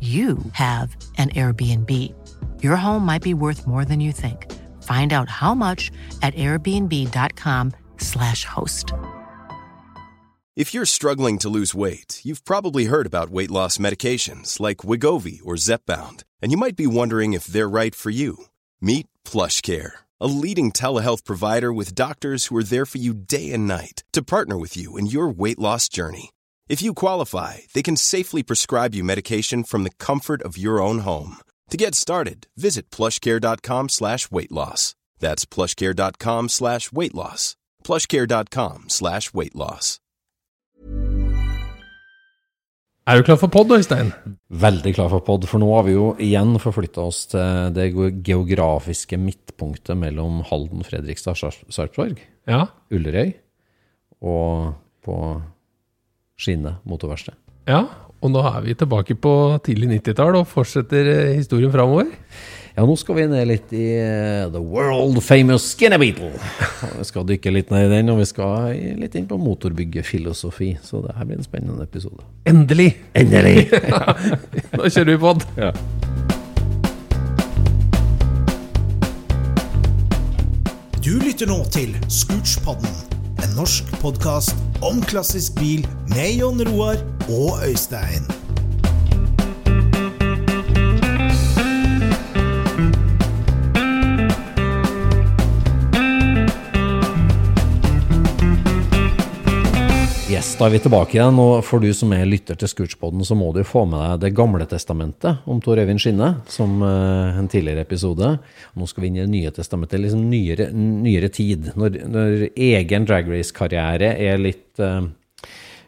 you have an Airbnb. Your home might be worth more than you think. Find out how much at airbnb.com/slash host. If you're struggling to lose weight, you've probably heard about weight loss medications like Wigovi or Zepbound, and you might be wondering if they're right for you. Meet PlushCare, a leading telehealth provider with doctors who are there for you day and night to partner with you in your weight loss journey. If you qualify, they can safely prescribe you medication from the comfort of your own home. To get started, visit plushcare.com slash weight loss. That's plushcare.com slash weight loss. plushcare.com slash weight loss. Er du klar for pod, Øystein? Veldig klar for pod, for nå har vi jo igjen forflytta oss til det geografiske midtpunktet mellom Halden, Fredrikstad Sarpsborg. Ja. Ullerøy. Og på Skinne motorverksted. ja. Og nå er vi tilbake på tidlig 90-tall og fortsetter eh, historien framover. Ja, nå skal vi ned litt i eh, The World Famous Skinny Beetle. Vi skal dykke litt ned i den, og vi skal litt inn på motorbyggefilosofi. Så det her blir en spennende episode. Endelig! Endelig! Nå kjører vi pod. ja. Du lytter nå til Scootspodden, en norsk podkast om klassisk bil med Jon Roar og Øystein. Yes, da er vi tilbake igjen, og for du som er lytter til Scootspoden, så må du få med deg Det gamle testamentet om Tor Øyvind Skinne, som uh, en tidligere episode. Nå skal vi inn i Det nye testamentet, liksom nyere, nyere tid. Når, når egen dragrace-karriere er litt eh,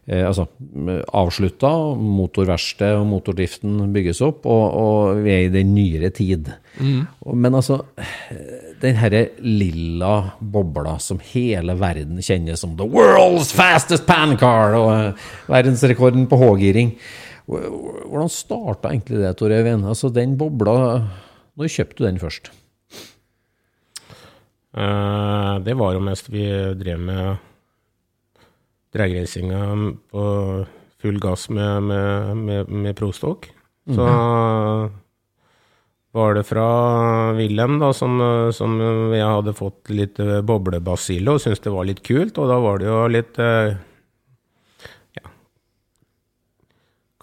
eh, altså, avslutta, motorverkstedet og motordriften bygges opp, og, og vi er i den nyere tid. Mm. Men altså, den herre lilla bobla som hele verden kjenner som the world's fastest pan car, og eh, verdensrekorden på H-giring. Hvordan starta egentlig det, Tor Øyvind? Altså, den bobla Når kjøpte du den først? Uh, det var jo mest vi drev med dragracinga på full gass med, med, med, med prostokk. Så var det fra Wilhelm, da, som, som jeg hadde fått litt boblebasil og syntes det var litt kult. Og da var det jo litt eh, ja,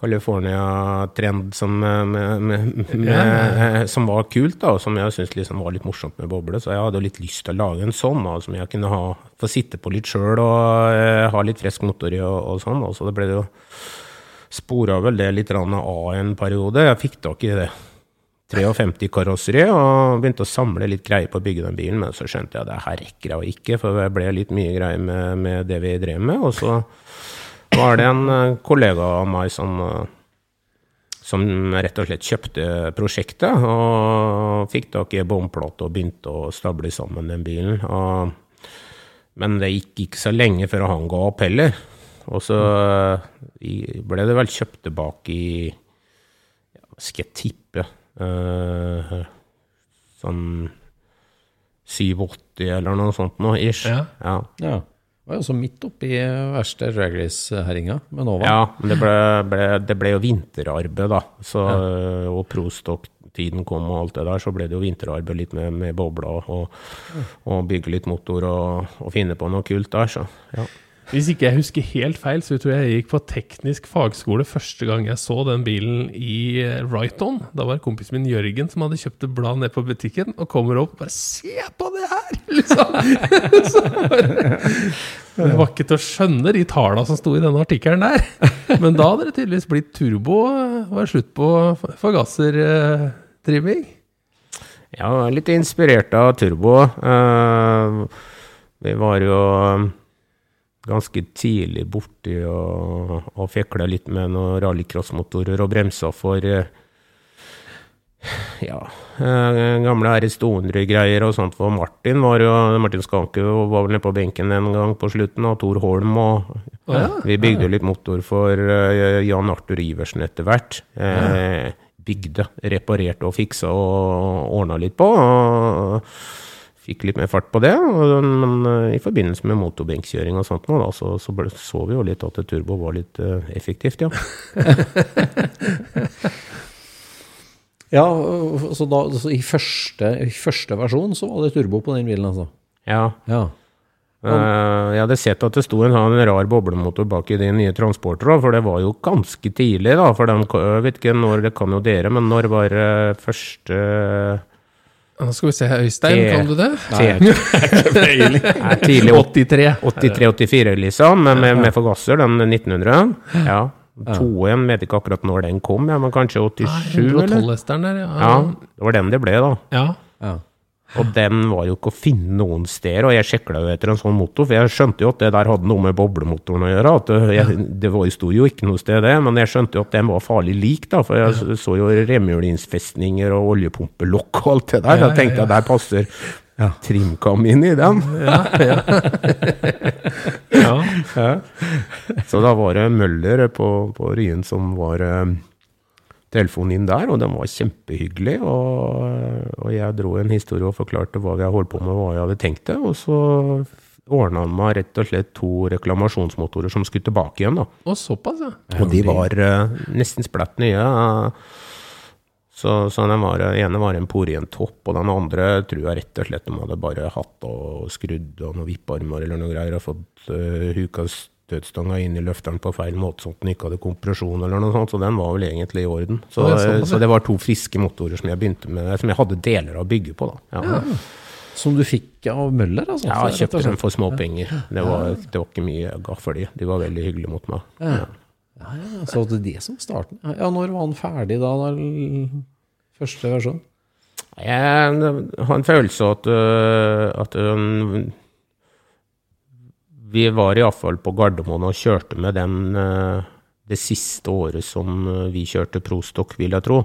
California-trend som, eh, med, med, med, eh, som var kult, da, og som jeg syntes liksom var litt morsomt med boble. Så jeg hadde litt lyst til å lage en sånn, da, som jeg kunne ha, få sitte på litt sjøl og eh, ha litt frisk motor i og, og sånn. Og så det ble det jo Spora vel det litt av en periode. Jeg fikk tak i det 53 karosseri og begynte å samle litt greier på å bygge den bilen, men så skjønte jeg at det her rekker jeg ikke, for det ble litt mye greier med, med det vi drev med. Og så var det en eh, kollega av meg som, eh, som rett og slett kjøpte prosjektet, og fikk tak i en bomplate og begynte å stable sammen den bilen. Og, men det gikk ikke så lenge før han ga opp heller. Og så eh, ble det vel kjøpt tilbake i ja, skal jeg tippe? uh, sånn 87 eller noe sånt noe, ish. Ja. ja. Ja. Var jo så midt oppi verste dragrace-herringa med Nova. Ja, men det ble, ble, det ble jo vinterarbeid, da. Så, Og prostokk-tiden kom og alt det der, så ble det jo vinterarbeid litt med, med bobler og, og bygge litt motor og, og finne på noe kult der, så ja. Hvis ikke jeg husker helt feil, så tror jeg jeg gikk på teknisk fagskole første gang jeg så den bilen i Wrighton. Da var kompisen min Jørgen som hadde kjøpt et blad ned på butikken, og kommer opp og bare 'Se på det her!' liksom. Det var ikke til å skjønne de tallene som sto i denne artikkelen der. Men da hadde det tydeligvis blitt turbo, var slutt på forgassertrimming. Ja, litt inspirert av turbo. Eh, vi var jo ganske tidlig borti og, og fikla litt med noen rallycrossmotorer og bremser for eh, ja, eh, gamle RS 200-greier og sånt. For Martin var jo, Martin Skanke var vel nede på benken en gang på slutten, og Tor Holm. og ja. Vi bygde litt motor for eh, Jan Arthur Iversen etter hvert. Eh, bygde, reparerte og fiksa og ordna litt på. og Fikk litt mer fart på det. Og, men eh, i forbindelse med motorbenkkjøring og sånt, nå, da, så, så, ble, så vi jo litt at turbo var litt uh, effektivt, ja. Ja, så da, så i, første, i første versjon så var det turbo på den bilen, altså? ja. Ja. Uh, jeg hadde sett at det sto en, sånn rar boblemotor bak i de nye transporterne, for det var jo ganske tidlig, da. For den, jeg vet ikke når, det kan jo dere, men når var første Nå skal vi se, Øystein, Te- kan du det? Nei, tidlig 83. 83-84, liksom, med, med, med forgasser, den 1900. Ja. Toen, vet ikke akkurat når den kom, ja, men kanskje 87, Nei, 112-hesteren der, ja. Ja, det var den det ble, da. ja. ja. Og den var jo ikke å finne noen steder, og jeg sjekla jo etter en sånn motor, for jeg skjønte jo at det der hadde noe med boblemotoren å gjøre. at Det, jeg, det var, sto jo ikke noe sted, det, men jeg skjønte jo at den var farlig lik, da, for jeg så- jo remhjulinnfestninger og oljepumpelokk og alt det der. Da tenkte jeg at der passer trimkam inn i den. ja. Så da var det Møller på, på Ryen som var eh, telefonen inn der, og den var kjempehyggelig. Og, og jeg dro en historie og forklarte hva jeg holdt på med, hva jeg hadde tenkt det. Og så ordna han meg rett og slett to reklamasjonsmotorer som skulle tilbake igjen. da. Og såpass, ja. Og de var uh, nesten splatt nye. eh, så, så den var, ene var en porien topp, og den andre tror jeg rett og slett de hadde bare hatt og skrudd og noen vipparmer eller noe greier, og fått uh, huka støtstanga inn i løfteren på feil måte, sånn at den ikke hadde kompresjon eller noe sånt, så den var vel egentlig i orden. Så, ja, sånn, så det var to friske motorer som jeg begynte med, som jeg hadde deler av å bygge på. da. Ja. Som du fikk av Møller, altså? Ja, jeg kjøpte dem for småpenger. Det var, det var ikke mye jeg ga for de. De var veldig hyggelige mot meg. Ja. Ja, ja, så det er det som starten. Ja, når var han ferdig da? da første versjon? Jeg har en følelse av at, øh, at øh, vi var iallfall på Gardermoen og kjørte med den øh, det siste året som øh, vi kjørte prostokk, vil jeg tro.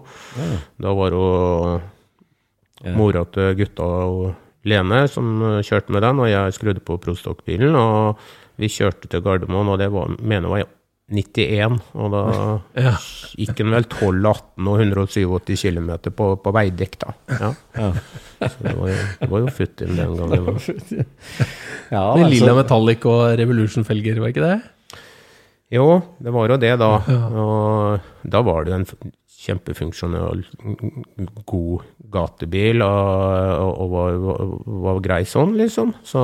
Da var det jo mora til gutta og Lene som øh, kjørte med den, og jeg skrudde på prostokkbilen. Og vi kjørte til Gardermoen, og det var, mener jeg var 91. Og da Ja. gikk han vel 12, 18 og 187 km på, på veidekk, da. Ja. Ja. Så det var jo, det var jo futt inn den gangen. da. Ja, Med lilla Metallic og Revolution-felger, var ikke det? Jo, det var jo det, da. Og da var det jo en kjempefunksjonell, god gatebil, og, og, var, var, var grei sånn, liksom. Så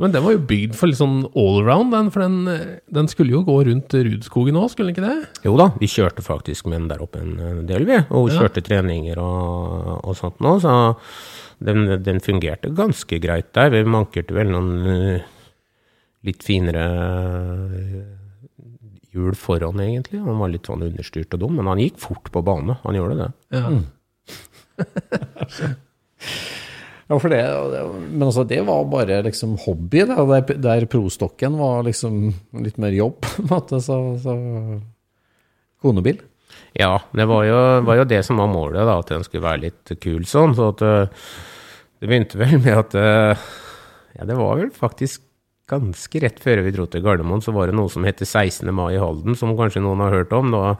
Men den var jo bygd for litt sånn allround, den, for den, den skulle jo gå rundt Rudskogen òg, skulle den ikke det? jo da, vi kjørte faktisk med den der oppe en del, vi. Og Ja. kjørte treninger og, og sånt nå, så den, den fungerte ganske greit der. Vi mankerte vel noen eh, litt finere hjul foran, egentlig. Han var litt sånn understyrt og dum, men han gikk fort på bane. Han gjorde det. Ja. ja, for det, det Men altså, det var bare liksom hobby, da, der, der prostokken var liksom litt mer jobb, på en måte. Så, så Konebil. Ja, det var jo, var jo det som var målet, da, at den skulle være litt kul sånn. Så at eh, det begynte vel med at eh, Ja, det var vel faktisk ganske rett før vi dro til Gardermoen, så var det noe som heter 16. mai i Halden, som kanskje noen har hørt om. Da,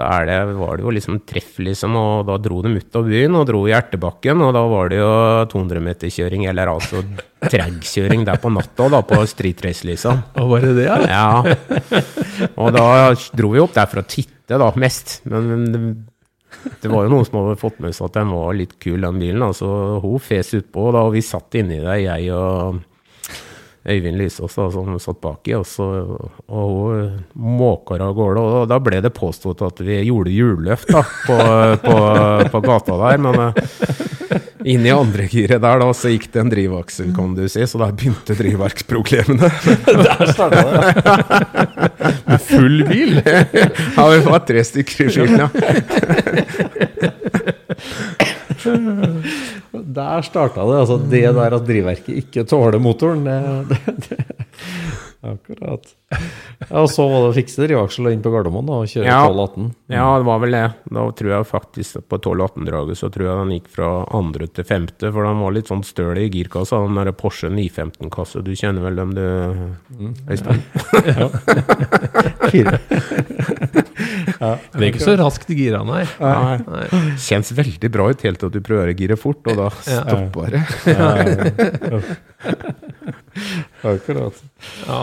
da det, var det jo liksom treff, liksom, og da dro de ut av byen og dro i Ertebakken, og da var det jo 200-meterkjøring, eller altså dragkjøring der på natta, da, på street race, liksom. Og var det det, ja? Ja. Og da dro vi opp der for å titte, da, mest. Men, det, var jo noen som hadde fått med seg at den var litt kul, den bilen. Altså, hun fes utpå, og vi satt inni der, jeg og Øyvind Lysås som satt baki, og, så, og hun måker av gårde. Og da ble det påstått at vi gjorde hjulløft da, på, på, på gata der. Men eh, inn i andre giret der da, så gikk det en drivaksel, kan du si. Så da begynte drivverksproblemene. Der starta det. Med full bil! ja, vi var tre stykker i bilen, ja. Der starta det. Altså det der at drivverket ikke tåler motoren, det, det, det Akkurat. Ja, og så var det å fikse drivaksel inn på Gardermoen da, og kjøre Ja. 12-18. Ja, det var vel det. Da tror jeg faktisk på 12-18-draget så tror jeg den gikk fra andre til femte, for den var litt sånn støl i girkassa, den der Porsche 915-kasse. Du kjenner vel dem, du, Øystein? Fire. Det er ikke så raskt gira, nei. Nei. nei. Kjennes veldig bra ut helt til du prøver å gire fort, og da stopper det. Akkurat. Ja.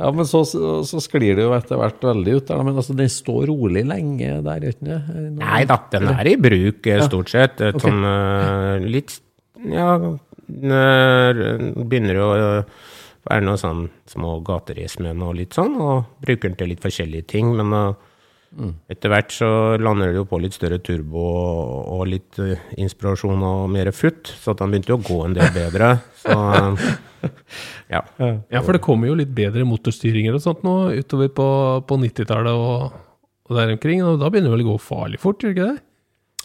Ja, men så, så, sklir det jo etter hvert veldig ut der. Men altså, den står rolig lenge der, gjør den ikke? Nei da, den er i bruk eh, stort sett. Ja. Okay. sånn eh, litt Ja, begynner å eh, være noe sånn små gateris med noe litt sånn, og bruker den til litt forskjellige ting. Men eh, etter hvert så lander det jo på litt større turbo og, litt eh, inspirasjon og mer futt, så at den begynte jo å gå en del bedre. Så ja. ja, for det kommer jo litt bedre motorstyringer og sånt nå utover på, på 90-tallet og, og der omkring. Og da begynner det vel å gå farlig fort, gjør det ikke det?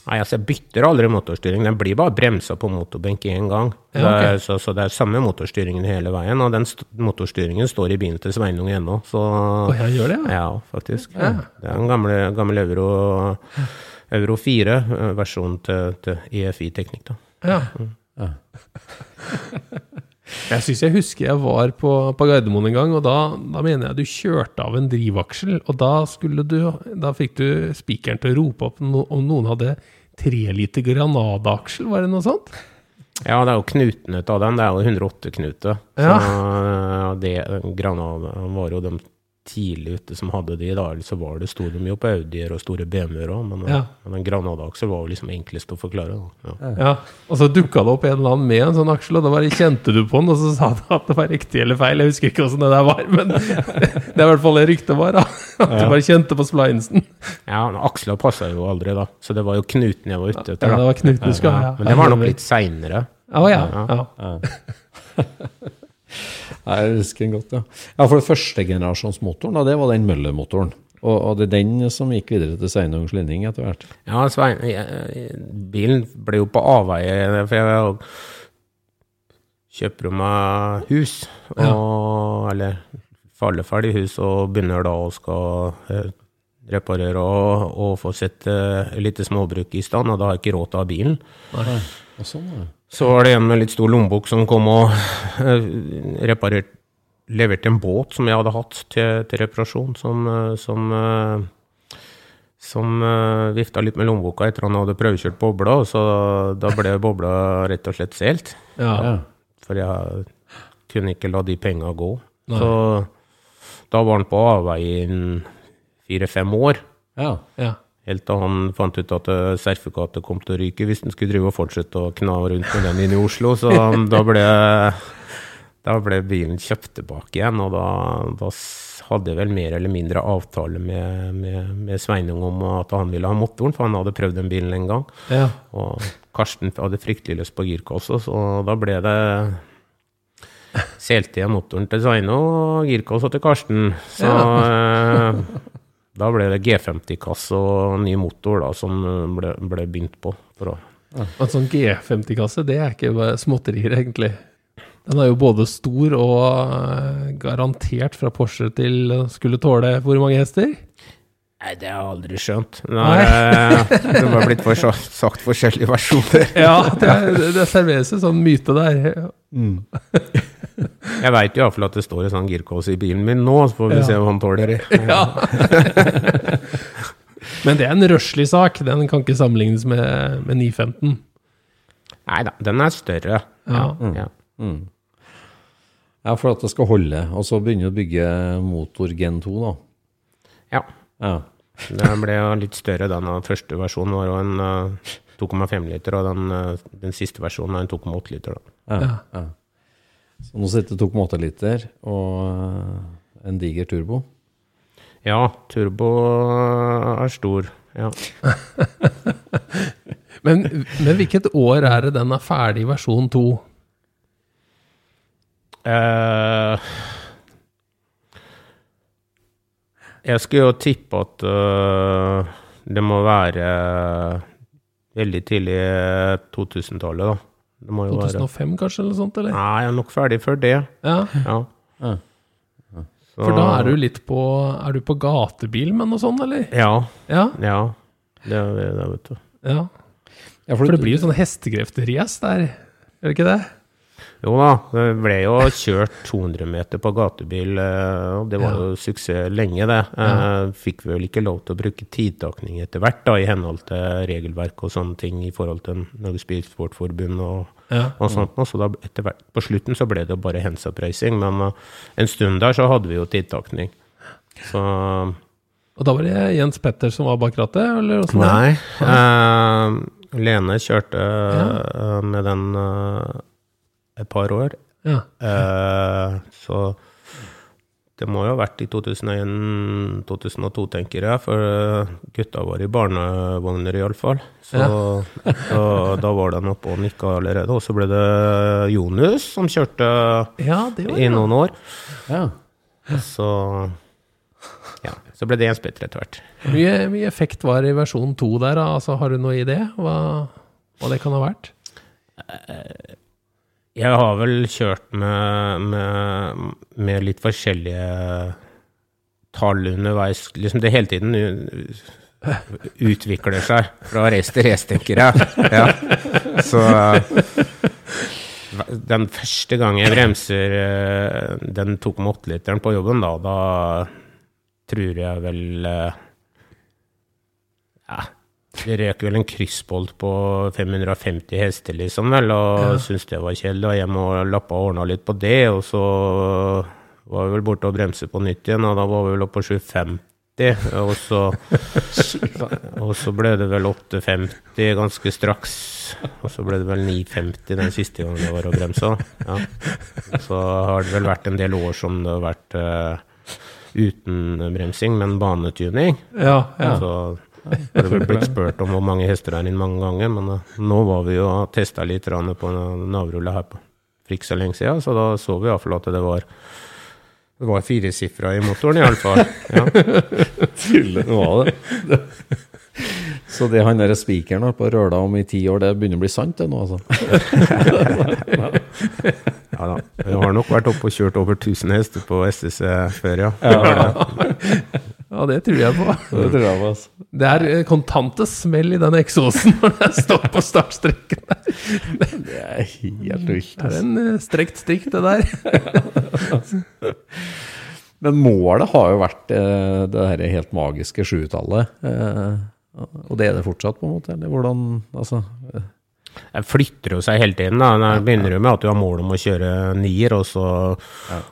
Nei, altså jeg bytter aldri motorstyring. Den blir bare bremsa på motorbenk én gang. Ja, det er, så, så det er samme motorstyringen hele veien, og den st motorstyringen står i bilen til Sveinung ennå. Så oh, jeg gjør det, ja. ja, faktisk. Det er en gamle, gammel Euro, Euro 4-versjon til, til EFI-teknikk. da. Ja. Jeg syns jeg husker jeg var på, på Gardermoen en gang, og da, da mener jeg du kjørte av en drivaksel. Og da, du, da fikk du spikeren til å rope opp om noen hadde tre liter Granada-aksel, var det noe sånt? Ja, det er jo knutene av den. Det er jo 108-knute. Ja. Så det, Granada var jo de tidlig ute som hadde de. Da så var det, sto de jo på Audier og store BMW-er òg, men, Ja. men en Granada-aksel var jo liksom enklest å forklare. Da. Ja. Ja, Og så dukka det opp en eller annen med en sånn aksel, og da bare kjente du på den, og så sa du at det var riktig eller feil. Jeg husker ikke åssen det der var, men det er i hvert fall det ryktet var. da. At du bare kjente på splinesen. Ja, men aksla passa jo aldri, da. Så det var jo knuten jeg var ute etter. Ja, det var knuten du skulle ha. Men det var nok litt seinere. Å ja. ja. Jeg husker den godt, ja. ja for førstegenerasjonsmotoren, da, det var den Møller-motoren. Og, og det er den som gikk videre til Sveinung Slinning etter hvert. Ja, Svein, jeg, bilen ble jo på avveie, for jeg kjøper meg hus, og, eller falleferdig hus, og begynner da å skal eh, reparere og, og få sett eh, et lite småbruk i stand, og da har jeg ikke råd til å ha bilen. Nei, Og sånn, ja. Så var det en med litt stor lommebok som kom og eh, reparert, leverte en båt som jeg hadde hatt til, til reparasjon, som, eh, som, eh, som vifta litt med lommeboka etter han hadde prøvekjørt bobla, så da ble bobla rett og slett selt. ja. ja. For jeg kunne ikke la de penga gå. Nei. Så da var han på avveie i fire-fem år. ja. ja. Helt til han fant ut at Serfekate kom til å ryke hvis han skulle drive og fortsette å kna rundt med den inn i Oslo. Så da ble, da ble bilen kjøpt tilbake igjen, og da, da hadde jeg vel mer eller mindre avtale med, med, med Sveinung om at han ville ha motoren, for han hadde prøvd den bilen en gang. ja. Og Karsten hadde fryktelig lyst på girkasse, så da ble det Selte jeg motoren til Sveino og girkassa til Karsten. Så eh, da ble det G50-kasse og ny motor da, som ble, ble begynt på. For å, En sånn G50-kasse, det er ikke småtterier, egentlig. Den er jo både stor og eh, garantert fra Porsche til eh, skulle tåle hvor mange hester? Nei, det har jeg aldri skjønt. Nei, det har blitt for, sagt forskjellige versjoner. Ja, det, det serveres en sånn myte der. Jeg veit iallfall at det står en sånn girkås i bilen min nå, så får vi Ja. se hva han tåler. Ja. Men det er en røslig sak. Den kan ikke sammenlignes med, med 915. Nei da, den er større. Ja. Ja. Ja, for at det skal holde. Og så begynner du å bygge motor Gen 2, da. ja. Ja. Den ble jo litt større. da Den første versjonen var en eh, 2,5 liter, og den, eh, den siste versjonen er en 2,8 liter. Da. Ja. Ja. Så nå sitter 2,8 liter og eh, en diger turbo. Ja, turbo er stor. Ja. Men, men hvilket år er det den er ferdig, versjon 2? Eh, jeg skulle jo tippe at uh, det må være veldig tidlig 2000-tallet, da. Det må jo være 2005 kanskje, eller sånt, eller? Nei, jeg er nok ferdig før det. Ja, Ja. Ja. Så- for da er du litt på Er du på gatebil med noe sånt, eller? Ja. Ja, Ja. Det er det, vet du. ja. Ja, For det blir jo sånn hestekrefter-race der, gjør det ikke det? Jo da, det ble jo kjørt 200 meter på gatebil, eh, og det var Ja. jo suksess lenge, det. Ja. Fikk vel ikke lov til å bruke tidtakning etter hvert, da, i henhold til regelverk og sånne ting i forhold til Norges Bilsportforbund og, Ja. og sånt. Og Så da etter hvert, på slutten så ble det jo bare hands up racing, men eh, en stund der så hadde vi jo tidtakning. Så Og da var det Jens Petter som var bak rattet, eller? Nei. eh, Lene kjørte eh, med den eh, et par år. Ja. Eh, så det må jo ha vært i 2001-2002, tenker jeg, for eh, gutta var i barnevogner iallfall. Så da, da var de oppe og nikka allerede. Og så ble det Jonus som kjørte ja, det var i noen år. Ja. Så ja, så ble det Jens Petter etter hvert. Mye, mye effekt var i versjon 2 der, altså Har du noe idé hva, hva det kan ha vært? Jeg har vel kjørt med, med, med litt forskjellige tall underveis. Liksom det hele tiden utvikler seg fra race til race, tenker jeg. Ja. Så den første gang jeg bremser uh, den 2,8-literen på jobben, da, da tror jeg vel uh, Ja, det røk vel en kryssbolt på 550 hester, liksom, vel, og Ja. syntes det var kjedelig. Og jeg må lappe og ordna litt på det, og så var vi vel borte og bremse på nytt igjen, og da var vi vel oppe på 750. Og så, og så ble det vel 850 ganske straks. Og så ble det vel 950 den siste gangen det var å bremse. Ja. Så har det vel vært en del år som det har vært uh, uten bremsing, men banetuning. Ja, ja. Så har det blitt spurt om hvor mange hester er inn mange ganger, men eh, nå var vi jo og testa litt på navrullet her på for ikke så lenge siden, så da så vi iallfall at det var det var firesifra i motoren, iallfall. Ja. Det var det. Så det han der spikeren har på Røla om i ti år, det begynner å bli sant, det nå, altså? ja da. Vi har nok vært oppe og kjørt over 1000 hester på SSC før, ja. ja, det tror jeg på. Det tror jeg på, altså. Det er eh, kontante smell i den eksosen når den står på startstreken. der. Det er helt vilt. Altså. Det er en eh, strekt strikk, det der. Men målet har jo vært eh, det her helt magiske sjutallet. Og det er det fortsatt, på en måte? Eller hvordan Altså eh, Det flytter jo seg hele tiden. da. Da begynner du med at du har mål om å kjøre nier, og så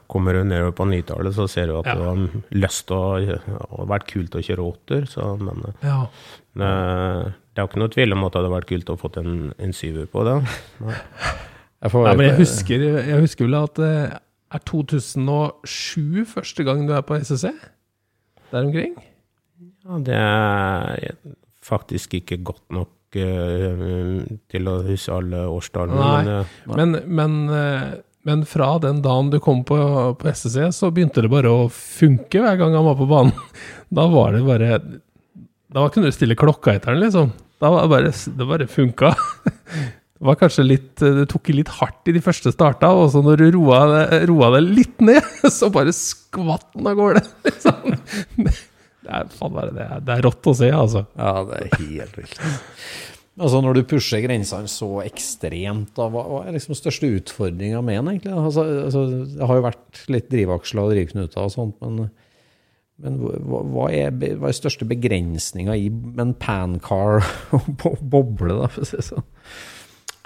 kommer du nedover på nitallet, så ser du at Ja. du har lyst til å Det har vært kult å kjøre åtter, så men eh, Ja. det, det er jo ikke noe tvil om at det hadde vært kult å fått en, en syver på det. Nei. jeg får Nei, men jeg husker, jeg husker vel at det er 2007 første gang du er på SSC? Der omkring? Ja, det er faktisk ikke godt nok eh, til å huske alle årstallene. Men, eh, Men, men, eh, men fra den dagen du kom på, på SSC, så begynte det bare å funke hver gang han var på banen. Da var det bare Da kunne du stille klokka etter den, liksom. Da var det bare, det bare funka. Det var kanskje litt Det tok litt hardt i de første starta, og så når du roa det, roa det litt ned, så bare skvatt den av gårde. Liksom. Det er, faen, bare- det, er, det er rått å se, altså. Ja, det er helt vilt. Altså Når du pusher grensene så ekstremt, da, hva, er liksom største utfordringa med den, egentlig? Altså, altså, det har jo vært litt drivaksler og drivknuter og sånt, men, men hva, hva, er, hva er største begrensninga i en pancar og boble, da, for å si det sånn?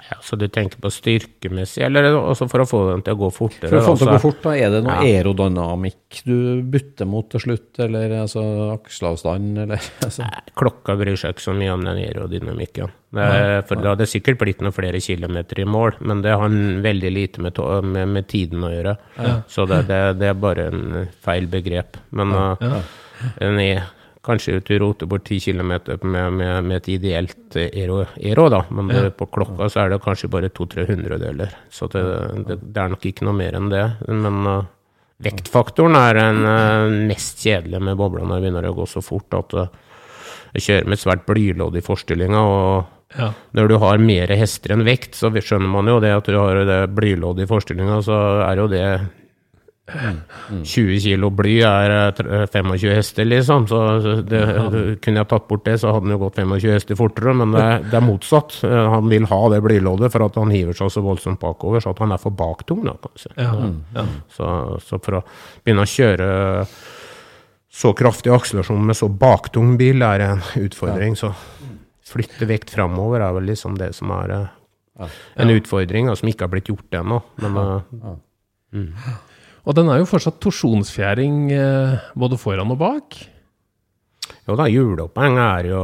Ja, så du tenker på styrkemessig, eller også for å få den til å gå fortere? For å få den til å gå fort, da, er det noe Ja. aerodynamikk du bytter mot til slutt, eller altså aksjeavstand, eller altså. Klokka bryr seg ikke så mye om den aerodynamikken. Det nei, for hadde det sikkert blitt noen flere kilometer i mål, men det har veldig lite med, med, med tiden å gjøre. Så det, det, det er bare en feil begrep. Men uh, en er kanskje du roter bort 10 km med, med, med et ideelt Ero, Ero da. men ja. på klokka så er det kanskje bare to-tre hundredeler. Så det, det, det er nok ikke noe mer enn det. Men uh, vektfaktoren er den uh, mest kjedelige med bobla når det begynner å gå så fort at uh, jeg kjører med svært blylodd i forstillinga. og Ja. når du har mer hester enn vekt, så skjønner man jo det at du har det blyloddet i forstillinga, så er jo det 20 kilo bly er eh, 25 hester, liksom. Så det, kunne jeg tatt bort det, så hadde han jo gått 25 hester fortere. Men det, det er motsatt. Eh, Han vil ha det blyloddet for at han hiver seg så voldsomt bakover, så at han er for baktung. Da, kan du si. Ja. ja. Så, så for å begynne å kjøre så kraftig akselerasjon med så baktung bil er en utfordring. Så flytte vekt framover er vel liksom det som er eh, en utfordring, da, som ikke har blitt gjort ennå. Men eh, Og den er jo fortsatt torsjonsfjæring eh, både foran og bak. jo da, hjuloppheng er jo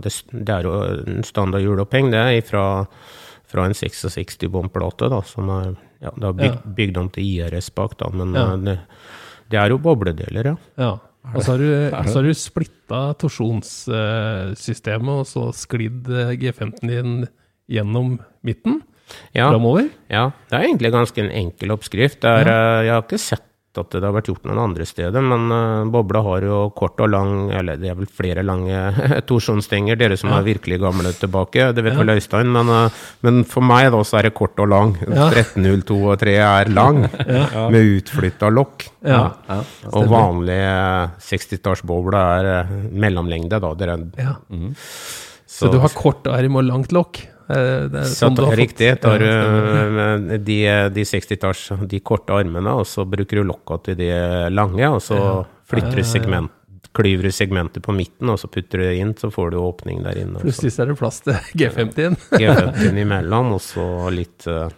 det, det er jo en standard hjuloppheng. Det er fra, fra en 66 bomplate, da, som er ja, det er bygd, bygd om til IRS bak, da, men Ja. eh, det, det er jo bobledeler, ja. Ja. Og så har du, så har du splitta torsjonssystemet, og så sklidd eh, G15 din gjennom midten ja. framover. Ja, det er egentlig ganske en enkel oppskrift. Er, ja. Jeg har ikke sett at det har vært gjort noen andre steder, men uh, bobla har jo kort og lang, eller det er vel flere lange torsjonsstenger, dere som er virkelig gamle tilbake, det vet vel Øystein, men, uh, men for meg da så er det kort og lang. 1302 og 3 er lang, med utflytta lokk. Ja. Og vanlig eh, 60-tallsbobla er eh, mellomlengde, da. Dere, Ja. Så du har kort arm og langt lokk? Eh, Så sånn riktig. Tar du Ja, stemmer. eh, de, de 60-talls, de korte armene, og så bruker du lokka til de lange, og så flytter du segment, klyver du segmentet på midten, og så putter du det inn, så får du åpning der inne. Plutselig så er det plass til G50-en. G50 imellom, og så litt eh,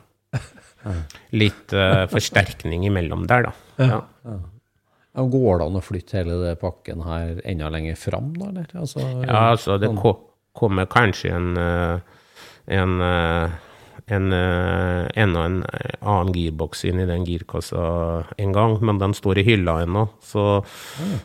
Litt eh, forsterkning imellom der, da. Ja. Ja, Går det an å flytte hele det pakken her enda lenger fram, da? Eller? Altså, Ja, altså det kommer kanskje en eh, en, eh, en eh, enda en eh, annen girboks inn i den girkassa en gang, men den står i hylla ennå. Så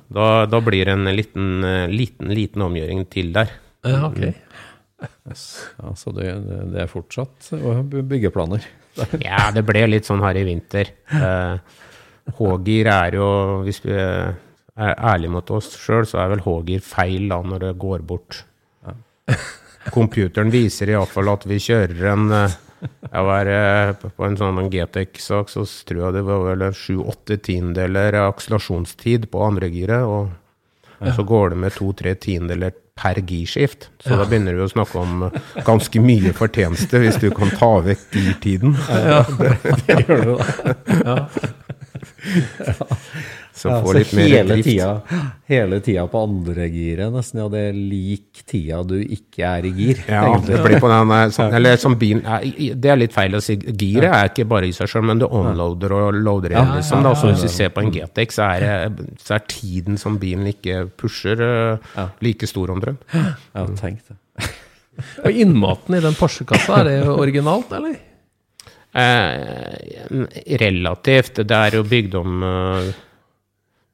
da, da blir det en liten, liten, liten omgjøring til der. Ja, ok. ja, så det, det, er fortsatt å byggeplaner. Ja, det ble litt sånn her i vinter. Eh, H-gir er jo, hvis vi er ærlige mot oss sjøl, så er vel H-gir feil da når det går bort. Computeren viser iallfall at vi kjører en eh, Jeg var på en sånn GTX-sak, så tror jeg det var vel sju-åtte tiendedeler akselerasjonstid på andregiret, og så går det med to-tre tiendedeler per girskift. Så da begynner vi å snakke om eh, ganske mye fortjeneste hvis du kan ta vekk girtiden. Ja, Det gjør du, da. Så Ja, får så litt mer hele drift. tida, hele tida på andre giret, nesten. Ja, det er lik tida du ikke er i gir. Ja, egentlig. det blir på den sånn, eller som bil, ja, det er litt feil å si. Giret er ikke bare i seg sjøl, men du onloader og loader igjen. liksom, da. Så hvis du ser på en GTX, så er, det- så er tiden som bilen ikke pusher, eh, like stor omtrent. Ja, tenk det. Og innmaten i den Porsche-kassa, er det originalt, eller? Eh, relativt. Det er jo bygd om eh,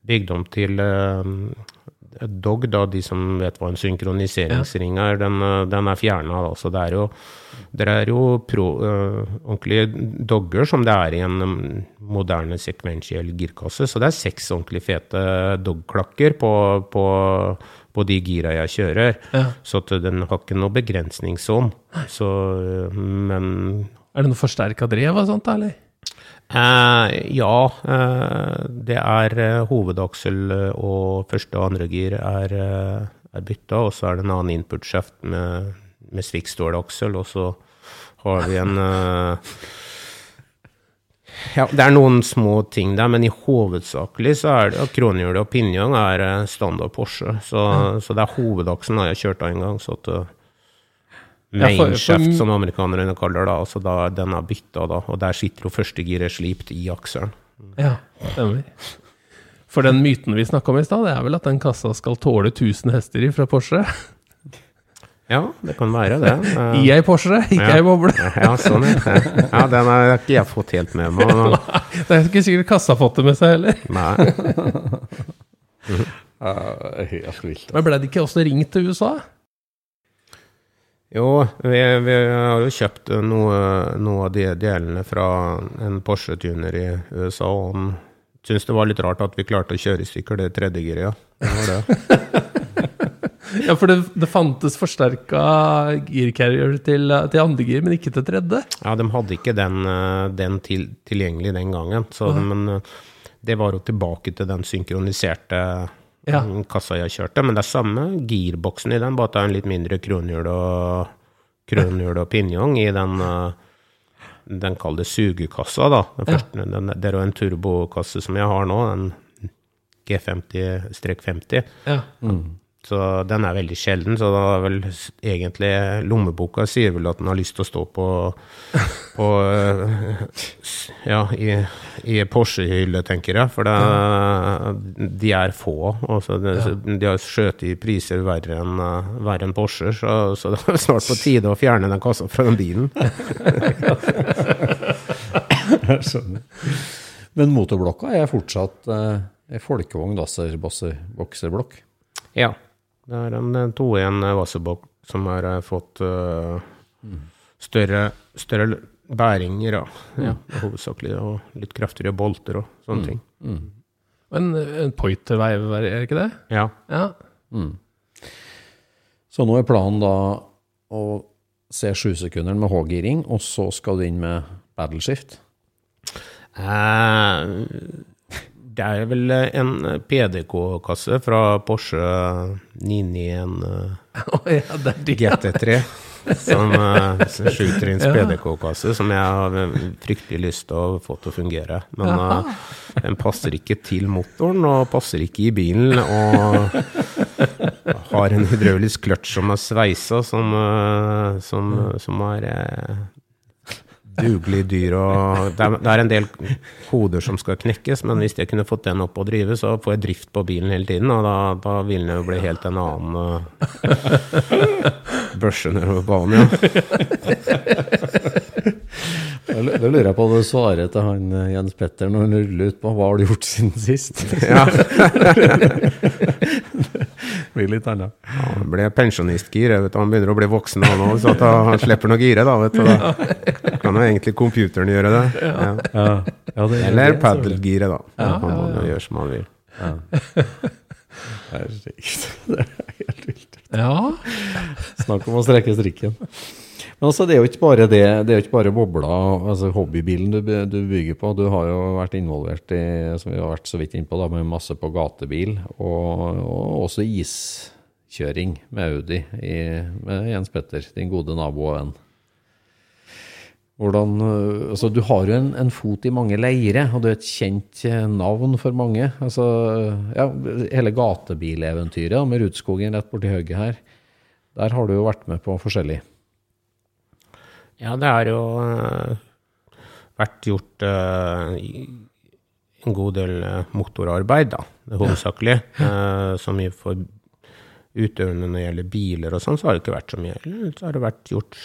Bygd om til eh, Dog, da, de som vet hva en synkroniseringsring er, den, eh, den er fjerna. Altså, det er jo, det er jo pro, uh, ordentlige dogger som det er i en mm, moderne sekvensiell girkasse. Så det er seks ordentlig fete dog-klakker på, på, på de gira jeg kjører. Ja. Så den har ikke noe begrensningssone. Så, men Er det noe forsterka drev og sånt, eller? Eh, ja, eh, det er eh, hovedaksel og første og andre gir er, er bytta, og så er det en annen input-shaft med, med svikkstålaksel, og så har vi en Ja, det er noen små ting der, men i hovedsakelig så er det kronhjulet og pinjong er standard Porsche, så, så det er hovedakselen har jeg kjørt av en gang, så at eh, Ja, Mainshaft, som amerikanerne kaller det. Altså da, den er bytta, da. Og der sitter jo førstegiret slipt i akselen. Ja, stemmer. For den myten vi snakka om i stad, det er vel at den kassa skal tåle 1000 hester i fra Porsche? Ja, det kan være det. I ei Porsche, ikke Ja. ei boble. Ja, sånn, ja. ja. Den har ikke jeg fått helt med meg. men- Det er ikke sikkert kassa har fått det med seg heller. Nei. helt vilt. Men ble det ikke også ringt til USA? Jo, vi, vi har jo kjøpt noe, noe av de delene fra en Porsche-tuner i USA, og han syntes det var litt rart at vi klarte å kjøre i stykker det tredje giret, ja. Ja, for det, det fantes forsterka gircarrier til, til andre gir, men ikke til tredje. Ja, de hadde ikke den, eh, den til, tilgjengelig den gangen, så, men eh, det var jo tilbake til den synkroniserte Ja. mm, kassa jeg kjørte. Men det er samme girboksen i den, bare at det er en litt mindre kronhjul og, kronhjul og pinjong i den eh, den kalde sugekassa, da. Den første, den, det er jo en turbokasse som jeg har nå, en G50-50. Ja. Så den er veldig sjelden, så da er vel egentlig lommeboka sier vel at den har lyst til å stå på, på eh, ja, i, i Porsche-hylle, tenker jeg. For det, de er få. Altså de, så De har skjøt i priser verre enn eh, enn Porsche, så, så det er snart på tide å fjerne den kassa fra den bilen. Jeg skjønner. Men motorblokka er fortsatt eh, en folkevogn dasser-bokserblokk. Ja. Det er en eh, 2-1 Vassebokk som har eh, fått eh, større, større bæringer, ja. ja hovedsakelig. Og litt kraftigere bolter og sånne ting. Men en poiterveiv, er det ikke det? Ja. Ja. Så nå er planen da å se sjusekunderen med H-giring, og så skal du inn med battleshift? Eh, det er vel en PDK-kasse fra Porsche 991 eh, ja, det er de. GT3. Som uh, sjutrinns PDK-kasse, som jeg har fryktelig lyst til å få til å fungere. Men uh, den passer ikke til motoren, og passer ikke i bilen. Og har en hydraulisk kløtsj som er sveisa, som, eh, som, som er eh, dugelig dyr. Og det, er, det er en del koder som skal knekkes, men hvis jeg kunne fått den opp og drive, så får jeg drift på bilen hele tiden, og da, da vil den jo bli helt en annen uh, børse nedover banen. Ja. Da lurer jeg på om du svarer til han eh, Jens Petter når han ruller ut på hva har du gjort siden sist? Ja. Blir litt annet. Han ble pensjonistgir. Han begynner å bli voksen han òg, så at han slipper noe gire. da, vet du. Da kan jo egentlig computeren gjøre det. Ja. Ja. Ja, det, Eller paddelgire, da. han må gjøre som han vil. Er sykt. Det er helt vilt. Ja. Snakk om å strekke strikken. Men altså, det er jo ikke bare det, det er jo ikke bare bobla, altså hobbybilen du, du bygger på. Du har jo vært involvert i, som vi har vært så vidt innpå, da, med masse på gatebil, og, og også iskjøring med Audi i, med Jens Petter, din gode nabo og venn. Hvordan, øh, altså, du har jo en, en fot i mange leire, og du er et kjent eh, navn for mange. Altså, ja, hele gatebileventyret med Rudskogen rett borti høyre her, der har du jo vært med på forskjellig. Ja, det har jo eh, vært gjort eh, en god del eh, motorarbeid, da, hovedsakelig. Så mye for utøvende når det gjelder biler og sånn, så har det ikke vært så mye. Så har det vært gjort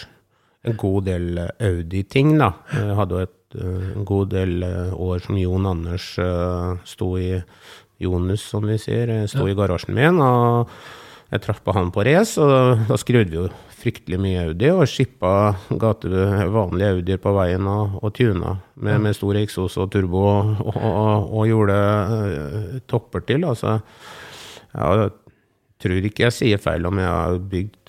en god del Audi-ting, da. Jeg hadde jo et, en god del år som Jon Anders sto i Jonus, som vi sier, sto ja. i garasjen min. og jeg traff på han på race, og da skrudde vi jo fryktelig mye Audi, og shippa gate, vanlige Audier på veien og, og tuna med, med stor eksos og turbo, og, og, og, gjorde eh, topper til. Altså, jeg tror ikke jeg sier feil om jeg har bygd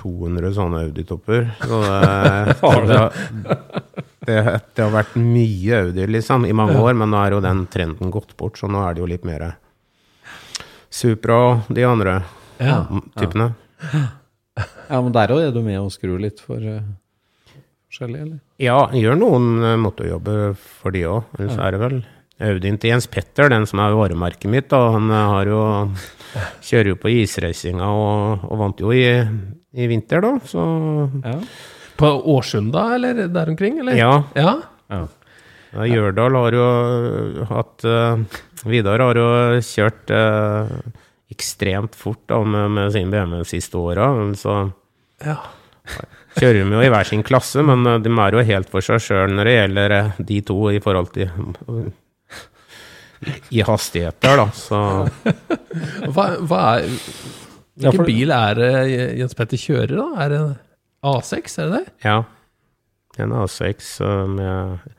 200 sånne Audi-topper. Så det, det, det, det har vært mye Audi liksom, i mange år, men nå er jo den trenden gått bort, så nå er det jo litt mer Supra og de andre Ja. typene. Ja, men der òg er du med og skrur litt for uh, forskjellig, eller? Ja, gjør noen uh, motorjobber for de òg. Ellers er det vel Audien til Jens Petter, den som er varemerket mitt, da, han eh, har jo kjører jo på isracinga og, og vant jo i, i vinter, da. Så Ja. På Årsunda, eller der omkring? Eller? ja. ja. ja. Ja, Gjørdal har jo hatt uh, Vidar har jo kjørt eh, ekstremt fort da, med, med sin BMW de siste åra. Så ja. kjører de jo i hver sin klasse, men eh, de er jo helt for seg sjøl når det gjelder eh, de to i forhold til i hastigheter, da. Så Hva, hva er Ja, Hvilken for- bil er det Jens Petter kjører, da? Er det en A6, er det det? ja. En A6 eh, med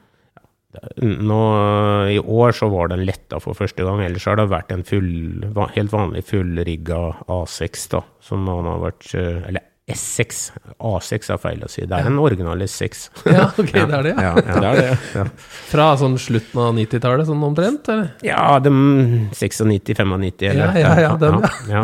nå, eh, I år så var den letta for første gang, ellers har det vært en full, helt vanlig fullrigga A6, da, som man har vært eh, Eller S6. A6 er feil å si. Det er en original S6. Ja, ok, det er det, ja. Ja, ja. Det er det. Ja. Fra sånn slutten av 90-tallet, sånn omtrent? Eller? Ja, de 96-95, eller Ja, ja, ja, den, ja. ja.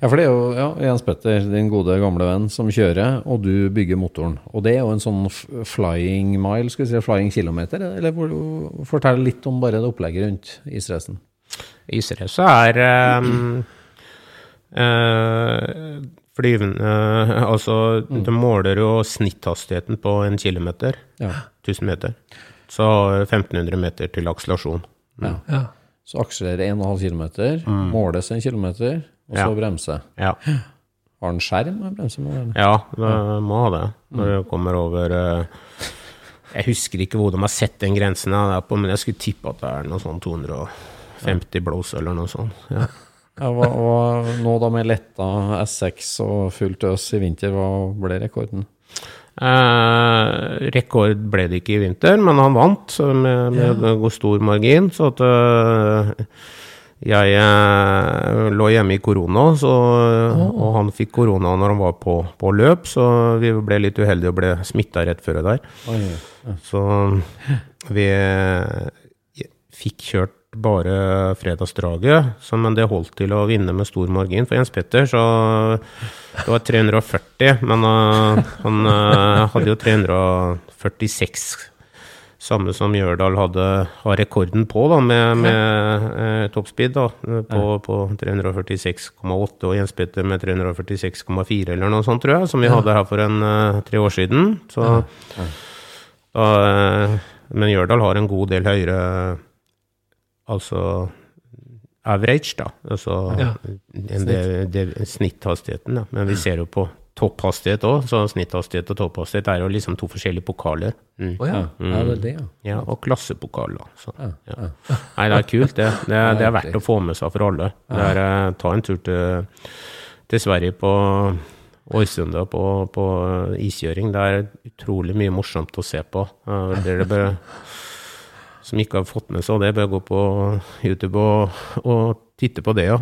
Ja, for det er jo ja, Jens Petter, din gode gamle venn, som kjører, og du bygger motoren. Og det er jo en sånn flying mile, skal vi si, flying kilometer, eller fortell litt om bare det opplegget rundt isracen. Israce er um, eh, flyvende Altså, de måler jo snitthastigheten på en kilometer. Ja. 1000 meter. Så 1500 meter til akselerasjon. Ja. Ja. Så akselererer 1,5 km, måles en kilometer, og så Ja. bremse. Ja. Har den skjerm med bremsemåleren? ja, det må ha det. Når du kommer over eh, Jeg husker ikke hvor de har sett den grensen, jeg er på, men jeg skulle tippe at det er noe sånn 250 blås eller noe sånt. Ja. Ja, hva, hva, nå da med letta S6 og fullt øs i vinter, hva ble rekorden? Eh, rekord ble det ikke i vinter, men han vant med, med ja. stor margin. Så at eh, jeg eh, lå hjemme i korona, så, og han fikk korona når han var på, på løp, så vi ble litt uheldige og ble smitta rett før det der. Oi, Så vi eh, fikk kjørt bare fredagsdraget, men det holdt til å vinne med stor margin for Jens Petter. Så det var 340, men uh, han uh, hadde jo 346. Samme som Gjørdal hadde har rekorden på, da, med, med eh, toppspeed. da, På, på 346,8, og Jens Petter med 346,4 eller noe sånt, tror jeg, som vi hadde her for en tre år siden. Så men Gjørdal har en god del høyere Altså average, da. Altså Ja. det, det, snitthastigheten. Da. Men vi ser jo på topphastighet òg, så snitthastighet og topphastighet er jo liksom to forskjellige pokaler. Mm. oh, ja. Ja, det det, ja. Ja, og klassepokal, da. Så, ja. Nei, det er kult, det. Det, det er verdt å få med seg for alle. Det er, eh, ta en tur til, til Sverige på Årsunda på, på iskjøring. Det er utrolig mye morsomt å se på. Eh, Dere bør, som ikke har fått med seg det, bør gå på YouTube og, og titte på det, ja.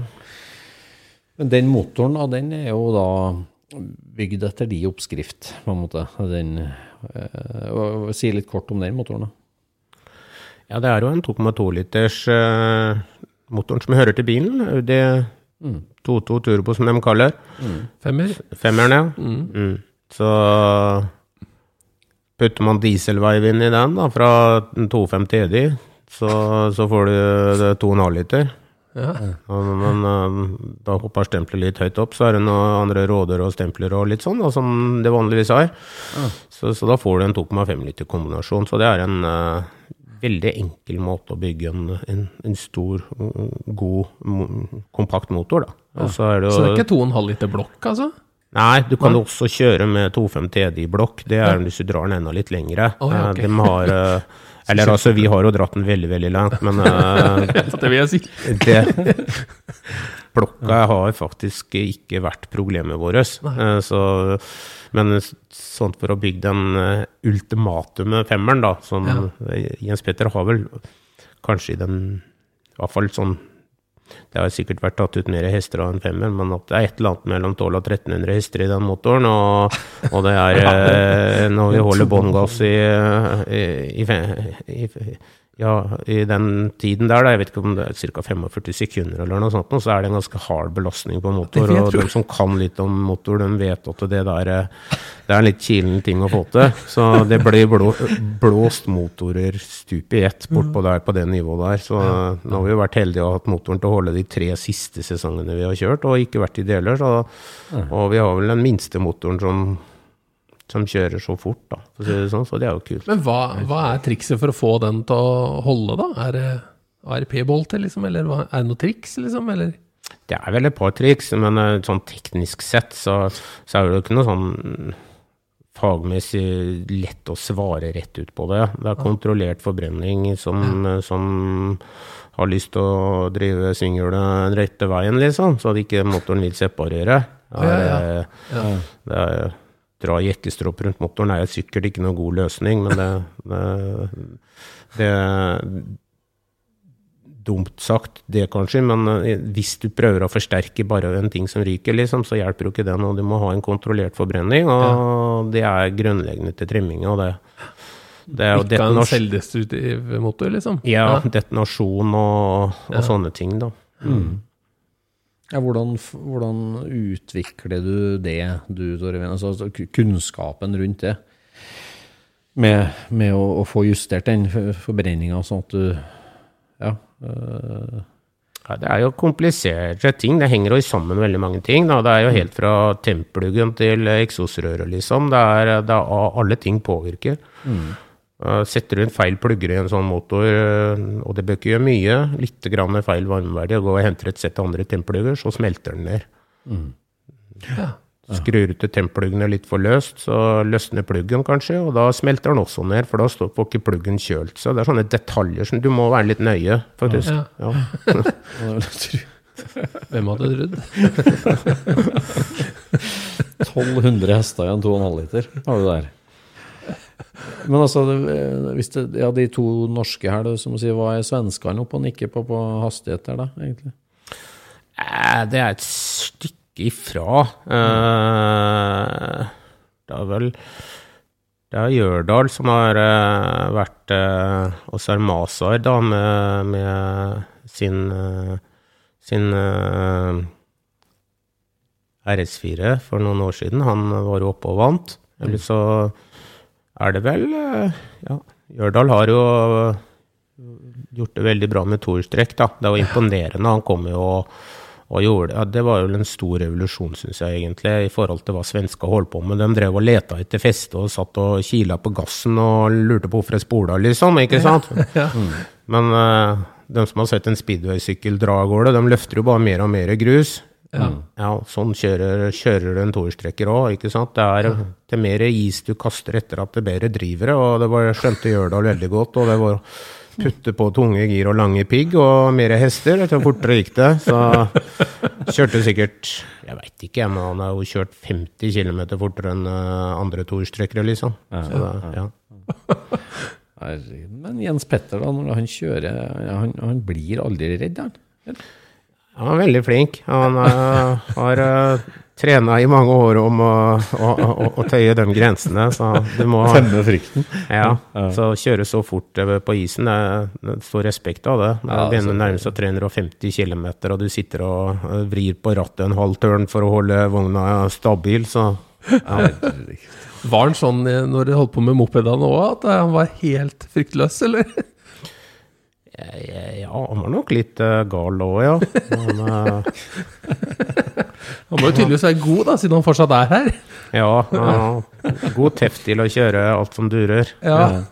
Men den motoren, da, den er jo da bygd etter de oppskrift, på en måte. Den, øh, Si litt kort om den motoren, da. Ja, det er jo en 2,2 liters øh, motoren som hører til bilen. Audi 22 Turbo, som de kaller. Femmer? Femmeren, ja. Mm. Så putter man dieselveiv inn i den, da, fra 2,5 til EDI, så, så får du 2,5 liter. Ja. Ja, men eh, da hopper stempelet litt høyt opp, så er det noen andre råder og stempler og litt sånn, da, som det vanligvis er. Så, så da får du en 2,5 liter kombinasjon. Så det er en uh, veldig enkel måte å bygge en, en, en stor, god, kompakt motor, da. Så det jo Så det er ikke 2,5 liter blokk, altså? Nei, du kan også kjøre med 2,5 i blokk. Det er hvis du drar den enda litt lengre. Oh, ja, okay. De har eh, Eller altså, vi har jo dratt den veldig, veldig langt, men eh, Det vil jeg si. det Blokka har faktisk ikke vært problemet vårt. Eh, Så, men sånn for å bygge den ultimatum femmeren, da, som Ja. eh, Jens Petter har vel kanskje i den I hvert fall sånn det har sikkert vært tatt ut mer hester av en femmer, men at det er et eller annet mellom 1200 og 1300 hester i den motoren. Og, og det er eh, når vi holder bånn gass i, i, i, fe- i, ja, i den tiden der, jeg vet ikke om det er ca. 45 sekunder eller noe sånt, så er det en ganske hard belastning på motor. Og de som kan litt om motor, de vet at det der eh, det er en litt kilen ting å få til. Så det blir blå, blåst motorer stup i ett bortpå der på det nivået der. Så nå har vi jo vært heldige og hatt motoren til å holde de tre siste sesongene vi har kjørt, og ikke vært i deler. Så, og vi har vel den minste motoren som, som kjører så fort, da, for det sånn. Så det er jo kult. Men hva, hva er trikset for å få den til å holde, da? Er det ARP-bolter, liksom? Eller er det noe triks, liksom? Eller? Det er vel et par triks, men eh, sånn teknisk sett så, så er det jo ikke noe sånn fagmessig lett å svare rett ut på det. Det er kontrollert forbrenning som, ja. som har lyst til å drive svinghjulet den rette veien, liksom, så at ikke motoren vil separere. Det Ja, er, ja, eh, Det er, dra jekkestropp rundt motoren er sikkert ikke noen god løsning, men det, det, det dumt sagt, det kanskje, men eh, hvis du prøver å forsterke bare en ting som ryker, liksom, så hjelper jo ikke det noe. Du må ha en kontrollert forbrenning, og det er grunnleggende til trimming. Og det, det er jo Ikke en selvdestruktiv motor, liksom? ja, detonasjon og, og Ja. sånne ting, da. Ja, hvordan, hvordan utvikler du det, du, Torvin? Altså, altså, kunnskapen rundt det. Med, med å, å få justert den forbrenninga, sånn at du Ja. øh, Ja, det er jo kompliserte ting. Det henger jo sammen veldig mange ting. Da. Det er jo helt fra templuggen til eksosrøret, liksom. Det er, det er, alle ting påvirker. Uh, Setter du en feil plugger i en sånn motor, uh, og det bør ikke gjøre mye, litt grann feil varmeverdi, og går og henter et sett andre templugger, så smelter den ned. Ja. Skrur ut til templuggene litt for løst, så løsner pluggen kanskje, og da smelter den også ned, for da står- får ikke pluggen kjølt seg. Det er sånne detaljer som du må være litt nøye, faktisk. Ja. Ja. Hvem hadde trodd? 1200 hester i en 2,5 liter har du der. Men altså, hvis det, ja, de to norske her, det, som å si, hva er svenskene oppe og nikker på på hastighet der, da, egentlig? Eh, Det er et stykke ifra. Eh, Det er vel Det er Gjørdal som har eh, vært eh, Og så er Masar, da, med, med sin eh, sin eh, RS4 for noen år siden. Han var oppe og vant. Eller så er det vel eh, Ja, Gjørdal har jo gjort det veldig bra med toerstrekk, da. Det var imponerende. Han kom jo og, og gjorde det. Ja, det var jo en stor revolusjon, syns jeg egentlig, i forhold til hva svenska holdt på med. De drev og leta etter feste og satt og kila på gassen og lurte på hvorfor jeg spola, liksom. Ikke sant? Men uh, de som har sett en speedway-sykkel dra av gårde, de løfter jo bare mer og mer grus. Ja, sånn kjører, kjører du en toerstrekker òg, ikke sant. Det er til mer is du kaster etter at det bedre driver det, og det var, skjønte Gjørdal veldig godt. Og det var putte på tunge gir og lange pigg og mer hester, jo fortere gikk det. Så kjørte sikkert Jeg veit ikke, men han har jo kjørt 50 km fortere enn eh, andre toerstrekkere, liksom. Så det, ja. Men Jens Petter, da, når han kjører, han, han blir aldri redd, han? Han er veldig flink. Han uh, har uh, trena i mange år om å, å, å, å tøye de grensene, så du må Temme frykten. Ja, så kjøre så fort eh, på isen, det er- det står respekt av det. Det Ja, begynner å nærme seg 350 km, og du sitter og eh, vrir på rattet en halv tørn for å holde vogna stabil, så ja. Var han sånn eh, når dere holdt på med mopedene òg, at eh, han var helt fryktløs, eller? Ja, han var nok litt eh, gal òg, ja. Men, eh, Han må jo tydeligvis være god, da, siden han fortsatt er her. ja, ja, god teft til å kjøre alt som durer. Ja.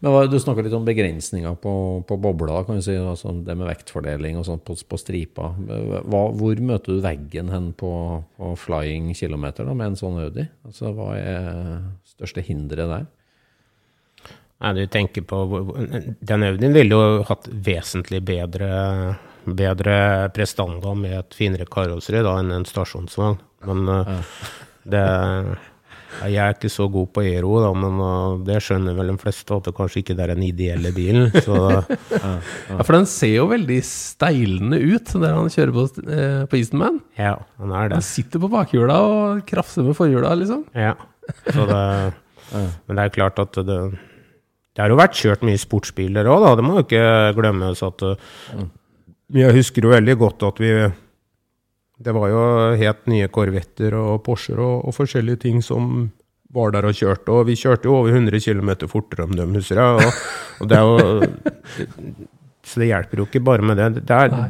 Men Du snakka litt om begrensninger på, på bobla, kan du si, altså det med vektfordeling og sånt på, på stripa. Hva, hvor møter du veggen hen på, på flying kilometer da, med en sånn Audi? Altså, hva er største hinderet der? Nei, du tenker på Den Audien ville jo hatt vesentlig bedre, bedre prestanda med et finere karosseri enn en stasjonsvogn. Men ja. det Jeg er ikke så god på Ero, da, men eh, det skjønner vel de fleste at det kanskje ikke er den ideelle bilen. Så ja, For den ser jo veldig steilende ut der han kjører på, eh, på Eastonman. ja, han er det. Han sitter på bakhjula og krafser med forhjula, liksom. Ja. Så det Men det er klart at det det har jo vært kjørt mye sportsbiler òg, da. Det må jo ikke glemmes at uh, Jeg husker jo veldig godt at vi Det var jo helt nye Corvetter og Porscher og, og forskjellige ting som var der og kjørte, og vi kjørte jo over 100 km fortere enn dem, husker jeg. Og, og det er jo Så det hjelper jo ikke bare med det. Det er Nei.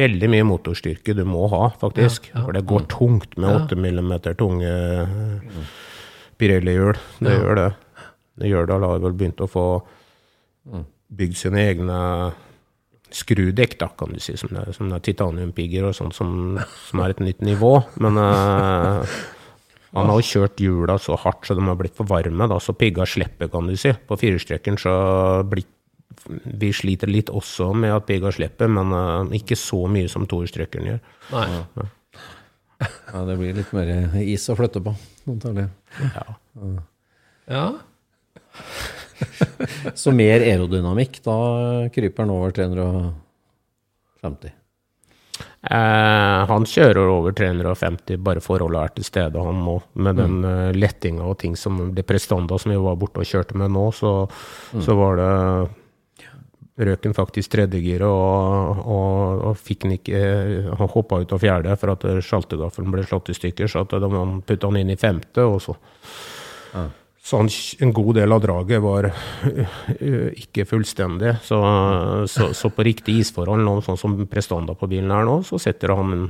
veldig mye motorstyrke du må ha, faktisk. Ja, ja. For det går tungt med 8 mm tunge eh, Pirelli-hjul. Det Ja. gjør det. Alle har vel begynt å få bygd sine egne skrudekk, da, kan du si, som det, som det er titaniumpigger og sånt, som, som er et nytt nivå. Men uh, han har jo kjørt hjula så hardt så de har blitt for varme, da, så pigga slipper, kan du si. På firestrekkeren så blir vi sliter litt også med at pigga slipper, men uh, ikke så mye som toerstrekkeren gjør. Nei. Ja, det blir litt mer is å flytte på, antakelig. Ja. Ja. Så mer aerodynamikk, da kryper han over 350. Eh, han kjører over 350 bare forholdet er til stede, han nå. Med den uh, lettinga og ting som det prestanda som vi var borte og kjørte med nå, så, så var det Røken faktisk tredjegiret, og, og, og fikk den ikke Han hoppa ut av fjerde for at sjaltegaffelen ble slått i stykker, så at de putta han inn i femte, og så Så han, en god del av draget var øh, ikke fullstendig. Så, så, så på riktig isforhold, nå, sånn som prestanda på bilen er nå, så setter han en,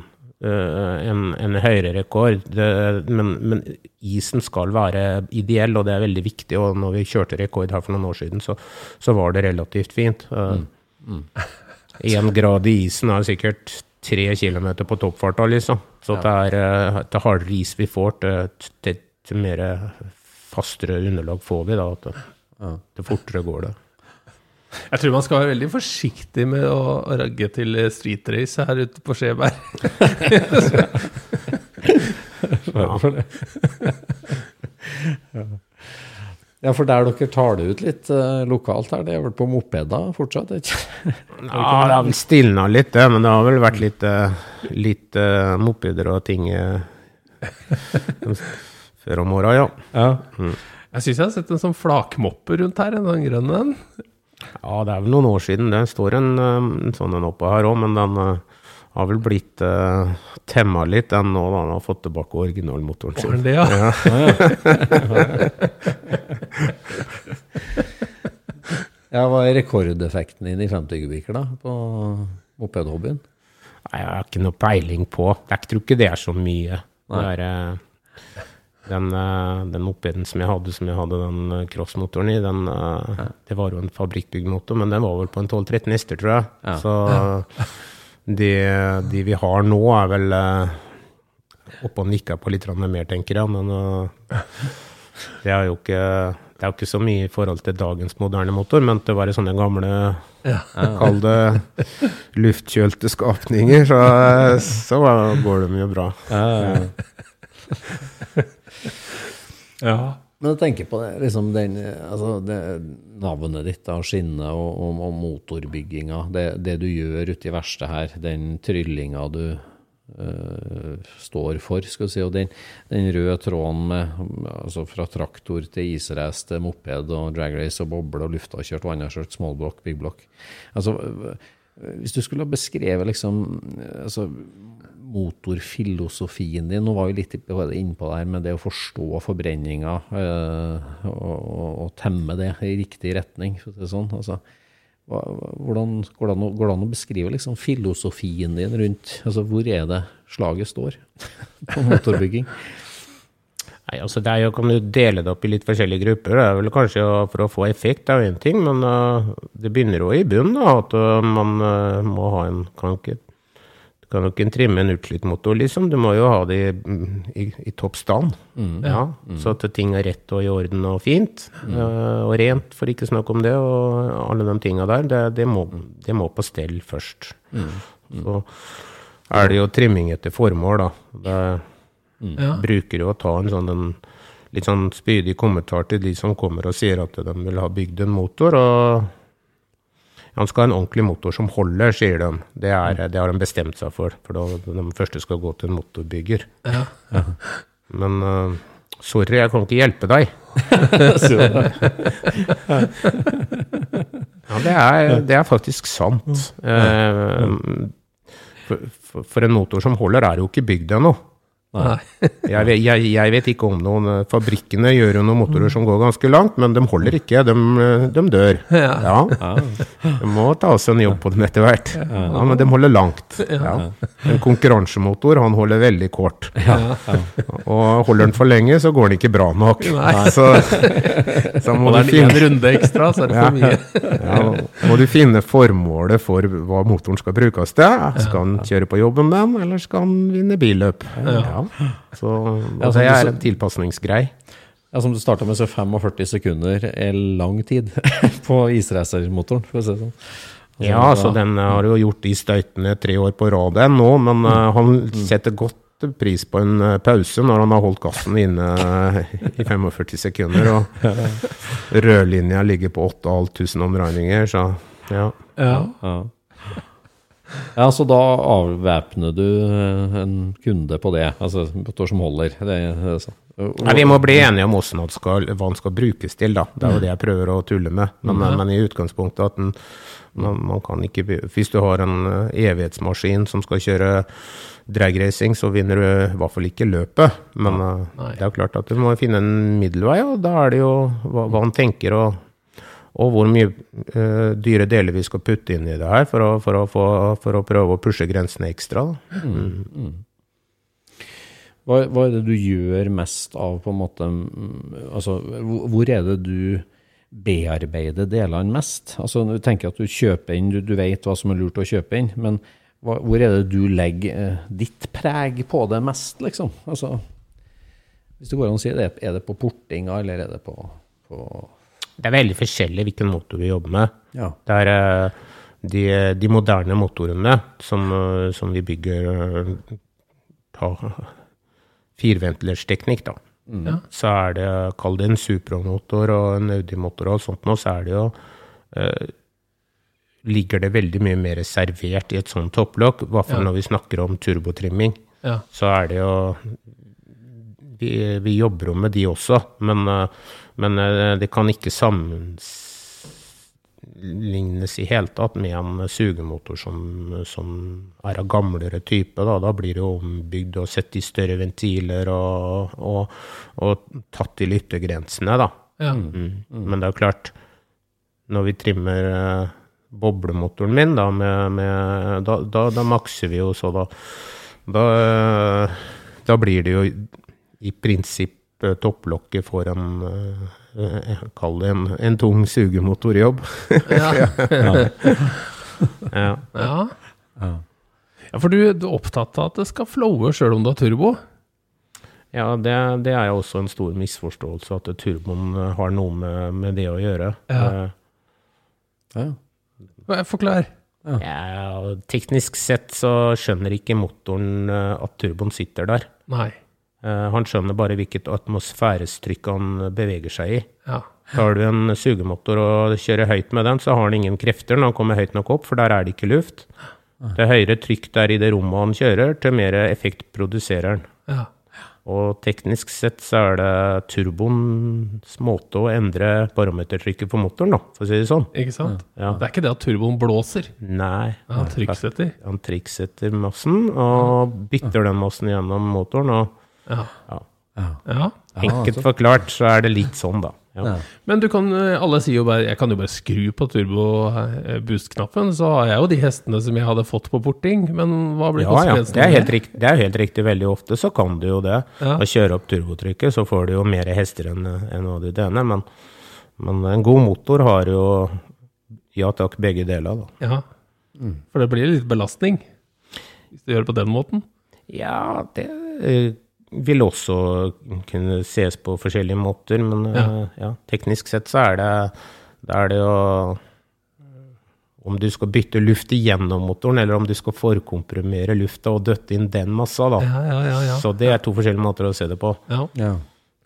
øh, en, en høyere rekord. Det, men, men isen skal være ideell, og det er veldig viktig. Og når vi kjørte rekord her for noen år siden, så, så var det relativt fint. Én grad i isen er sikkert tre kilometer på toppfarta, liksom. Så det er til hardere is vi får, til, til, til mer fastere underlag får vi, da. At det, det fortere går det. Jeg tror man skal være veldig forsiktig med å ragge til street race her ute på Skjeberg. Ja, for der dere tar det ut litt eh, lokalt her, det er vel på mopeder fortsatt? ikke? Ja, det har vel stilna litt, det. Men det har vel vært litt, eh, litt uh, mopeder og ting eh, før om åra, ja. Ja. Jeg syns jeg har sett en sånn flakmoppe rundt her, en sånn grønn en. Ja, det er vel noen år siden. Det står en, eh, en sånn en oppe her òg, men den eh, har vel blitt uh, temma litt, den nå da han har fått tilbake originalmotoren sin. det ja. ja? Ja, Hva er rekordeffekten din i 50 kubikker, da, på mopedhobbyen? Nei, jeg har ikke noe peiling på. Jeg tror ikke det er så mye. Det er, eh, den, eh, den mopeden som jeg hadde, som jeg hadde den eh, crossmotoren i, den, ja. det var jo en fabrikkbygd motor, men den var vel på en 12-13 hester, tror jeg. Ja. Så de, de vi har nå, er vel eh, oppe og nikker på litt mer, tenker jeg. Men eh, det er jo ikke det er jo ikke så mye i forhold til dagens moderne motor, men til å være sånne gamle Kall det luftkjølte skapninger, så, så går det mye bra. Ja. Men jeg tenker på det, liksom den, altså det, navnet ditt, da, skinnet og, og, og motorbygginga, det, det du gjør ute i verkstedet her, den tryllinga du øh, står for, skal vi si, og den, den røde tråden med, altså fra traktor til israce til moped og dragrace og boble og luftakjørt kjørt, small block, big block. Altså, hvis du skulle ha beskrevet liksom, altså, motorfilosofien din. Nå var vi litt inne på det her med det å forstå forbrenninga øh, og, og, temme det i riktig retning. For å si sånn. Altså, hvordan går det, an går det an å beskrive liksom, filosofien din rundt altså, Hvor er det slaget står på motorbygging? Nei, altså det er jo, kan du dele det opp i litt forskjellige grupper. Det er vel kanskje for å få effekt, det én ting, men uh, det begynner jo i bunnen. da, At uh, man må ha en kan ikke, kan jo ikke trimme en utslitt motor, liksom. Du må jo ha det i, i, i topp stand. Ja, Så at ting er rett og i orden og fint. uh, og rent, for ikke å snakke om det. Og alle de tinga der. Det, det, må, det må på stell først. Så er det jo trimming etter formål, da. Det, Ja. bruker jo å ta en sånn en litt sånn spydig kommentar til de som kommer og sier at de vil ha bygd en motor. og Han skal ha en ordentlig motor som holder, sier de. Det, er, det har de bestemt seg for, for da de første skal gå til en motorbygger. Ja. Men uh, Sorry, jeg kan ikke hjelpe deg. Ja, det er, det er faktisk sant. For, for, for en motor som holder, er jo ikke bygd ennå. Jeg, jeg, jeg vet ikke om noen eh, Fabrikkene gjør jo noen motorer som går ganske langt, men de holder ikke. De, eh, de dør. Ja. De må ta seg en jobb på dem etter hvert. Ja, men de holder langt. Ja. En konkurransemotor, han holder veldig kort. Og holder den for lenge, så går den ikke bra nok. Så, så må du finne en runde ekstra, så er det for mye. ja, må du finne formålet for hva motoren skal brukes til. Skal den kjøre på jobben den, eller skal den vinne billøp? Ja. Så Ja, og så det er en tilpasningsgrei. Ja, Som du starta med, så 45 sekunder er lang tid på isracermotoren, for å si det sånn. Altså, Ja, så den har jo gjort de støytene tre år på rad nå, men uh, han setter godt pris på en eh, pause når han har holdt gassen inne eh, i 45 sekunder, og rødlinja ligger på 8500 omregninger, så ja. Ja. Ja. så da avvæpner du eh, en kunde på det, altså på som holder. Det, er sånn. Nei, vi må bli enige om hvordan skal, hva den skal brukes til, da. Det er jo det jeg prøver å tulle med. Men, men i utgangspunktet at den, man, man kan ikke Hvis du har en eh, evighetsmaskin som skal kjøre dragracing, så vinner du i hvert fall ikke løpet. Men eh, det er jo klart at du må finne en middelvei, og da er det jo hva, hva han tenker og og hvor mye uh, dyre deler vi skal putte inn i det her for å, for å, få, for å prøve å pushe grensene ekstra. Da. Hva, hva er det du gjør mest av, på en måte mm, Altså, hvor hvor er det du bearbeider delene mest? Altså, du tenker at du kjøper inn, du, du vet hva som er lurt å kjøpe inn, men hva, hvor er det du legger eh, ditt preg på det mest, liksom? Altså, hvis det går an å si det, er det på portinga, eller er det på, på Det er veldig forskjellig hvilken motor vi jobber med. Ja. Det er eh, de, de moderne motorene som, eh, som vi bygger eh, på fireventilersteknikk, da. Så er det, kall det en Supra-motor og en Audi-motor og sånt nå, så er det jo eh, Ligger det veldig mye mer servert i et sånt topplokk, i hvert fall Ja. når vi snakker om turbotrimming Ja. så er det jo vi, vi jobber jo med de også, men, eh, men eh, det kan ikke sammenlignes i hele tatt med en sugemotor som, som er av gamlere type. Da, da blir det ombygd og sett i større ventiler og, og, og tatt til yttergrensene, da. Ja. Mm. Men det er jo klart, når vi trimmer eh, boblemotoren min, da, med, med, da, da, da makser vi jo så da da, eh, da blir det jo i prinsipp eh, topplokket for en eh, eh, Kall det en, en tung sugemotorjobb. Ja. ja. Ja. ja, for du, du er opptatt av at det skal flowe sjøl om du har turbo? ja, det, det er også en stor misforståelse at turboen har noe med, med det å gjøre. Ja. Ja. Forklar. Ja, ja. teknisk sett så skjønner ikke motoren at turboen sitter der. Nei. Eh, Han skjønner bare hvilket atmosfærestrykk han beveger seg i. Ja. Tar du en sugemotor og kjører høyt med den, så har han ingen krefter når han kommer høyt nok opp, for der er det ikke luft. Det høyere trykk der i det rommet han kjører, til mer effekt produserer han. ja. Og teknisk sett så er det turboens måte å endre barometertrykket på motoren, da, for å si det sånn. Ikke sant? Ja. Det er ikke det at turboen blåser. Nei. Han trykksetter. Han trikksetter massen og bytter den massen gjennom motoren. og Ja. ja. ja. Enkelt forklart så er det litt sånn, da. Ja. Men du kan, eh, alle sier jo bare Jeg kan jo bare skru på turbo-boost-knappen, så har jeg jo de hestene som jeg hadde fått på porting. Men hva blir Ja, ja. konsekvensen? Det er, riktig, det er helt riktig. Veldig ofte så kan du jo det. Ja. Å kjøre opp turbotrykket, så får du jo mer hester enn en hva du tjener. Men, men en god motor har jo ja takk, begge deler, da. Ja. For det blir litt belastning hvis du gjør det på den måten. Ja, det eh, vil også kunne ses på forskjellige måter, men eh, ja. teknisk sett så er det, det, er det jo om du skal bytte luft igjennom motoren, eller om du skal forkomprimere lufta og døtte inn den massa, da. Ja, ja, ja. ja. Så det er to forskjellige måter å se det på. ja. Ja.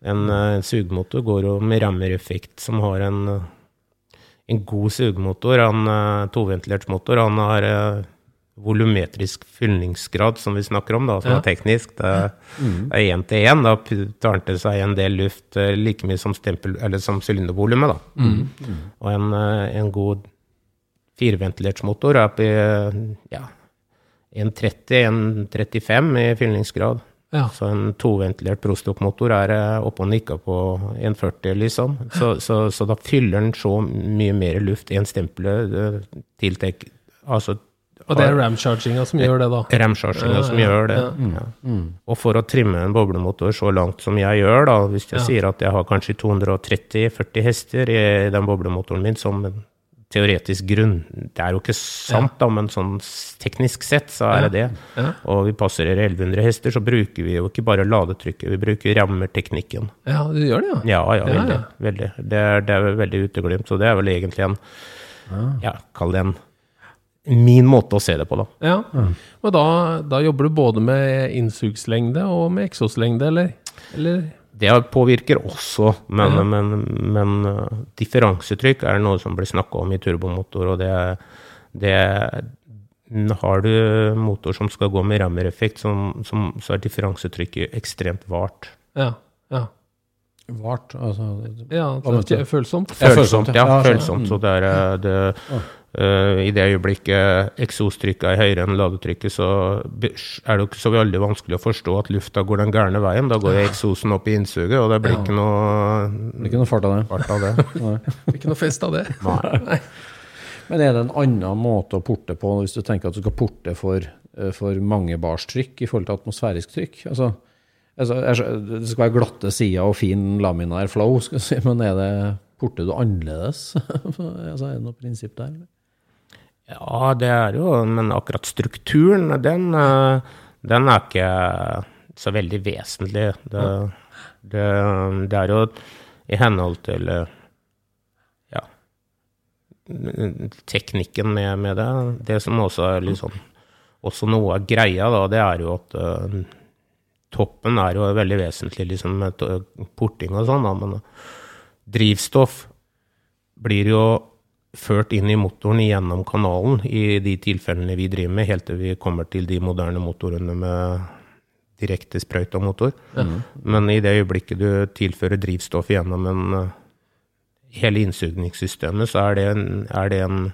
En uh, sugemotor går jo med rammereffekt som har en, eh, en god sugemotor. En uh, toventilert motor, han har uh, volumetrisk fyllingsgrad som vi snakker om, da, som Ja. er teknisk. Det er én til én. Da tar det seg en del luft eh, like mye som, stempel, eller som sylindervolumet. da. Og en, eh, en god fireventilert motor er på eh, ja, 1,30-1,35 i fyllingsgrad. Ja. Så en toventilert prostokmotor er oppe og nikker på 1,40, liksom. Så, så, så da fyller den så mye mer luft enn stempelet tiltek... Altså Og det er ramcharginga som gjør det, da. remsjarsinga som Ja, gjør det. ja. Ja. Og for å trimme en boblemotor så langt som jeg gjør, da, hvis jeg Ja. sier at jeg har kanskje 230-40 hester i den boblemotoren min som en teoretisk grunn Det er jo ikke sant, da, men sånn teknisk sett så er det det. Ja. Og vi passerer 1100 hester, så bruker vi jo ikke bare ladetrykket, vi bruker rammerteknikken. Ja, du gjør det, ja. Ja, ja, Ja, veldig. ja. veldig. Det, er, det er veldig uteglimt, så det er vel egentlig en Ja, kall det en min måte å se det på, da. Ja. Og da, da jobber du både med innsugslengde og med eksoslengde, eller? eller? Det påvirker også, men, Ja. men, men uh, differansetrykk er noe som blir snakka om i turbomotor, og det, det Har du motor som skal gå med rammereffekt, som, som, så er differansetrykket ekstremt vart. Ja. ja. Vart, altså ja er følsomt. Ja, Følsomt, følsomt, ja. Ja, følsomt. mm. Så det er uh, det, uh, I det øyeblikket eksostrykket er høyere enn ladetrykket, så er det ikke så veldig vanskelig å forstå at lufta går den gærne veien. Da går eksosen opp i innsuget, og det blir ikke noe Det blir ikke noe fart av det. fart av det. Ikke noe fest av det. Nei. Men er det en annen måte å porte på, hvis du tenker at du skal porte for, eh, for mange bars trykk i forhold til atmosfærisk trykk? Altså, altså, det skal være glatte sider og fin laminar flow, skal jeg si, men er det, porter du annerledes? altså, er det noe prinsipp der? eller? Ja, det er jo Men akkurat strukturen, den, eh, den er ikke så veldig vesentlig. Det, det, det er jo i henhold til eh, ja, teknikken med, med det. Det som også er liksom også noe av greia, da, det er jo at eh, toppen er jo veldig vesentlig, liksom med porting og sånn, men drivstoff blir jo ført inn i motoren gjennom kanalen i de tilfellene vi driver med, helt til vi kommer til de moderne motorene med direkte sprøyta motor. Men i det øyeblikket du tilfører drivstoff gjennom en, eh, hele innsugningssystemet, så er det en, er det en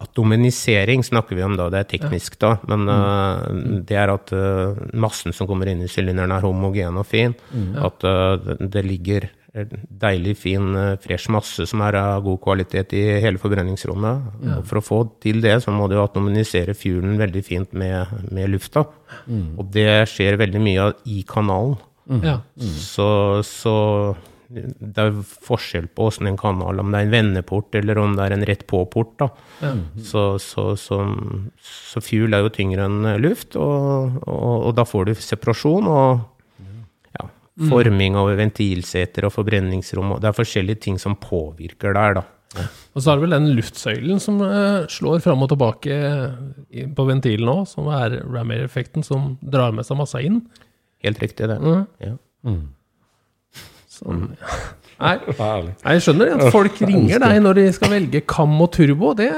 Atomenisering snakker vi om da, det er teknisk da, men eh, det er at uh, massen som kommer inn i sylinderen er homogen og fin. At uh, det ligger deilig, fin, eh, fresh masse som er av god kvalitet i hele forbrenningsrommet. Og for å få til det, så må du atomisere fuelen veldig fint med, med lufta. Og det skjer veldig mye av i kanalen. Ja. Så, så det er forskjell på åssen en kanal, om det er en vendeport eller om det er en rett på-port. Så, så, så, så fuel er jo tyngre enn luft, og, og, og da får du separasjon og ja, forming av ventilseter og forbrenningsrom. og Det er forskjellige ting som påvirker der, da. Og så er det vel den luftsøylen som eh, slår fram og tilbake på ventilen òg, som er Ramair-effekten, som drar med seg massa inn. Helt riktig, det. Mm. Ja. Så, Nei, nei, jeg skjønner at folk ringer deg når de skal velge kam og turbo. Det,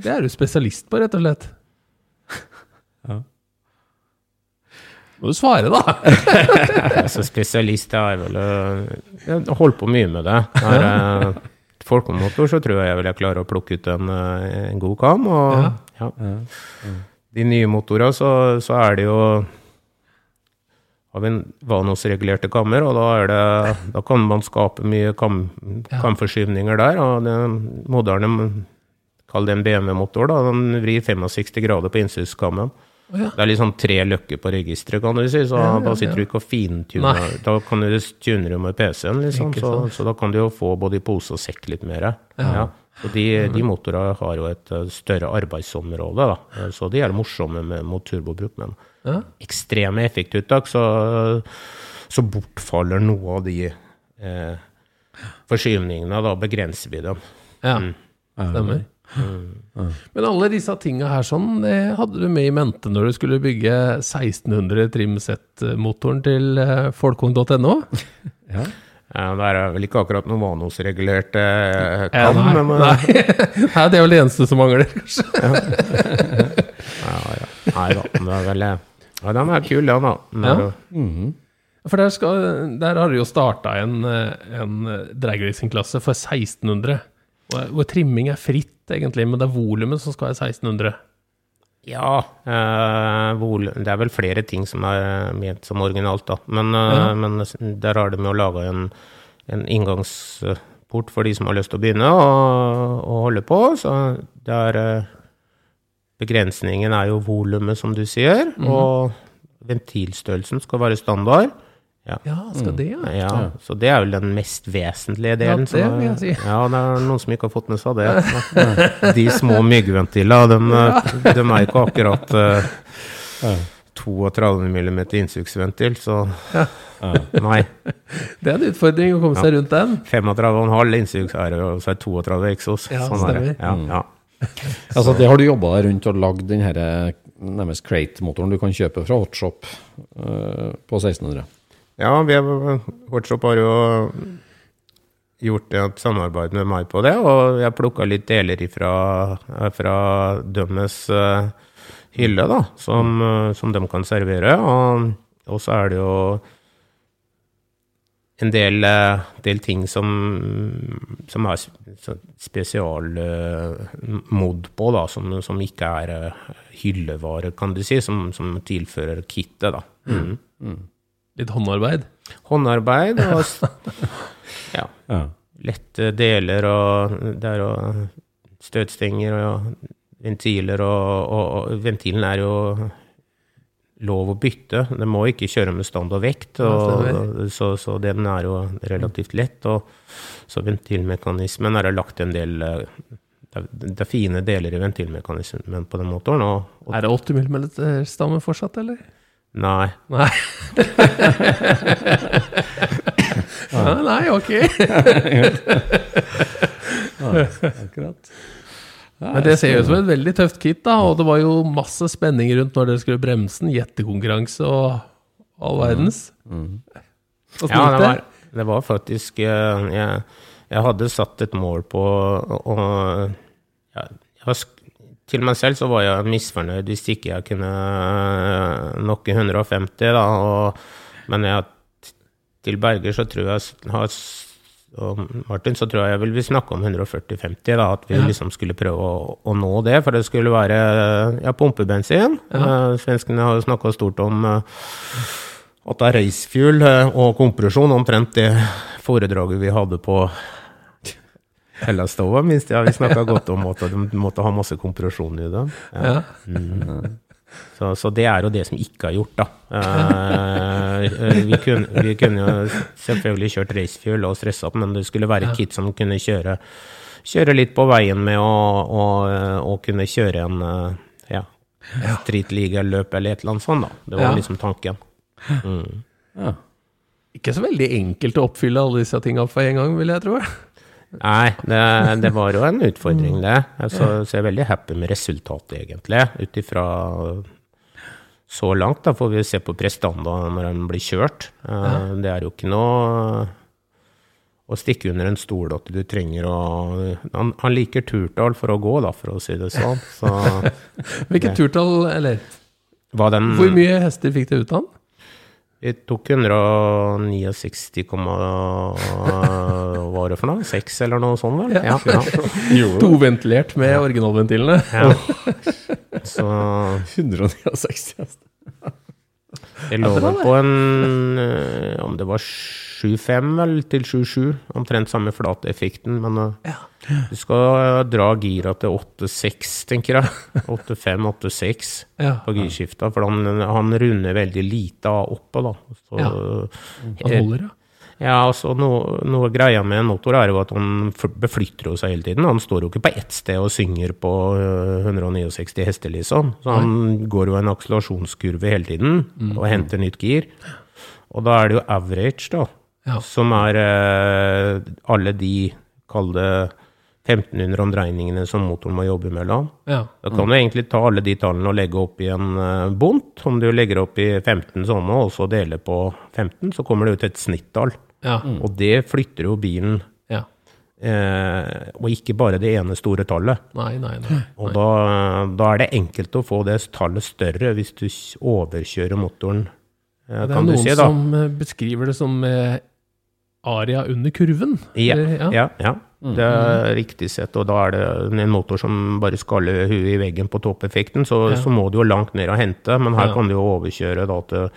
det er du spesialist på, rett og slett. Må du svare, da! Altså, spesialist jeg er vel har holdt på mye med det. Er jeg folkemotor, så tror jeg jeg klarer å plukke ut en, øh, en god kam. Og ja. de nye motorene, så, så er det jo har vi Vanos-regulerte kammer, og da, det, da kan man skape mye kam, kamforskyvninger der. Og den moderne, kall det en BMW-motor, da, den vrir 65 grader på innsynskammen. Ja. Det er liksom tre løkker på registeret, kan du si, så da sitter du ikke og fintuner. Da kan du tune det med PC-en, liksom, så, så da kan du jo få både i pose og sekk litt mer. Ja. Og de, de motorene har jo et eh, større arbeidsområde, da. Eh, så de er morsomme med, mot turbobruk, men Ja. ekstreme effektuttak, så, så bortfaller noe av de eh, forskyvningene. Da begrenser vi dem. Ja, stemmer. Men alle disse tinga her sånn, det hadde du med i mente når du skulle bygge 1600 trimset-motoren til folkong.no folkung.no? Ja, det er vel ikke akkurat noe vanosregulert eh, Eh, ja, nei, men eh, nei. nei, det er vel det eneste som mangler, kanskje. ja, ja. Nei da, det er vel eh, Ja, den er kul, den, da. Den Ja. er- For der, skal, der har du jo starta en, eh, en dragracingklasse for 1600. Hvor, trimming er fritt, egentlig, men det er volumet som skal være 1600. Ja, eh, det er vel flere ting som er ment som originalt, da. Men, eh, Ja. men der har de jo laga en, en inngangsport for de som har lyst til å begynne å, å holde på. Så det er eh, Begrensningen er jo volumet, som du sier, mm. og ventilstørrelsen skal være standard. Ja. Ja, skal det, ja? Ja, så det er vel den mest vesentlige delen. Ja, det vil jeg si. Ja, det er noen som ikke har fått med seg det. De små myggventilene, de, de er ikke akkurat uh, 32 mm innsugsventil, så nei. Det er en utfordring å komme seg rundt den. 35,5 innsugs er jo så er 32 eksos. Ja, sånn er stemmer. Ja, ja. Altså, det har du jobba deg rundt og lagd den eh, nærmest crate-motoren du kan kjøpe fra Hotshop uh, på 1600. Ja, vi har, fortsatt har jo gjort et samarbeid med meg på det, og jeg plukka litt deler ifra, fra dømmes eh, hylle, da, som, eh, som de kan servere. Og, og så er det jo en del, eh, del ting som, som er spesialmod på, da, som, som ikke er hyllevare, kan du si, som, som tilfører kittet, da. Mm. Litt håndarbeid. Håndarbeid og ja, Ja. lette deler og der og støtstenger og ventiler og, og, og ventilen er jo lov å bytte. Den må ikke kjøre med standard vekt, og, så, så den er jo relativt lett. Og så ventilmekanismen er det lagt en del eh, det er fine deler i ventilmekanismen på den motoren. Og, og Er det 80 mm stamme fortsatt, eller? Nei, Nei. ja, nei, ok. Akkurat. Men det ser jo ut som et veldig tøft kit, da. Og det var jo masse spenning rundt når dere skulle bremse den. Gjettekonkurranse og all verdens. Åssen Ja, det det? var, det var faktisk eh, jeg, jeg hadde satt et mål på å ja, jeg Til meg selv så var jeg misfornøyd hvis ikke jeg kunne nok 150, da. Og, men jeg, til Berger så tror jeg har og Martin, så tror jeg jeg vil vi snakke om 140-50, da, at vi Ja. liksom skulle prøve å, å nå det. For det skulle være ja, pumpebensin. Ja. svenskene har jo snakka stort om eh, at det er racefuel eh, og kompresjon, omtrent det foredraget vi hadde på Hellastova, minst ja. Vi snakka godt om at de måtte ha masse kompresjon i det. Ja. Så, så det er jo det som ikke er gjort, da. Eh, eh, vi, kunne, vi kunne jo selvfølgelig kjørt racefuel og stressa opp, men det skulle være kit som kunne kjøre, kjøre litt på veien med å, å, å kunne kjøre en eh, ja, streetliga-løp eller et eller annet sånt, da. Det var liksom tanken. Mm. Ja. Ikke så veldig enkelt å oppfylle alle disse tinga på en gang, vil jeg tro. Nei, det, det var jo en utfordring, det. Altså, så jeg er veldig happy med resultatet, egentlig. Ut ifra så langt, da får vi se på prestanda når den blir kjørt. Eh, Det er jo ikke noe å stikke under en stol at du trenger å Han, han liker turtall for å gå, da, for å si det sånn. Så Hvilket turtall, eller var den Hvor mye hester fikk det ut av den? Vi tok 169, hva var det for noe? 6 eller noe sånt, vel? Ja. ja. Toventilert med originalventilene. ja. Så 169 hester. Det lå vel på en eh, Om det var 7,5 eller til 7,7. Omtrent samme flateffekten, men ja. du skal dra gira til 8,6, tenker jeg. 8,5, 8,6 Ja. på girskifta, for han, han runder veldig lite av oppe, da. Så, Ja. Han holder, ja. Ja, altså noe, noe greia med en motor er jo at han beflytter jo seg hele tiden. Han står jo ikke på ett sted og synger på øh, 169 hester, liksom. Så han går jo en akselerasjonskurve hele tiden og henter nytt gir. Og da er det jo average, da, Ja. som er eh, alle de, kall det 1500 omdreiningene som motoren må jobbe mellom. ja. Da kan du egentlig ta alle de tallene og legge opp i en eh, bunt. Om du legger opp i 15 sånne, og så deler på 15, så kommer det ut et snittall. Ja. Og det flytter jo bilen. ja. Eh, og ikke bare det ene store tallet. Nei, nei, nei. Og da, da er det enkelt å få det tallet større hvis du overkjører motoren, eh, Det er noen som eh, beskriver det som eh, aria under kurven. Ja, Eller- ja, ja. Det er riktig sett. Og da er det en motor som bare skaller huet i veggen på toppeffekten, så, så må du jo langt ned og hente. Men her kan du jo overkjøre da til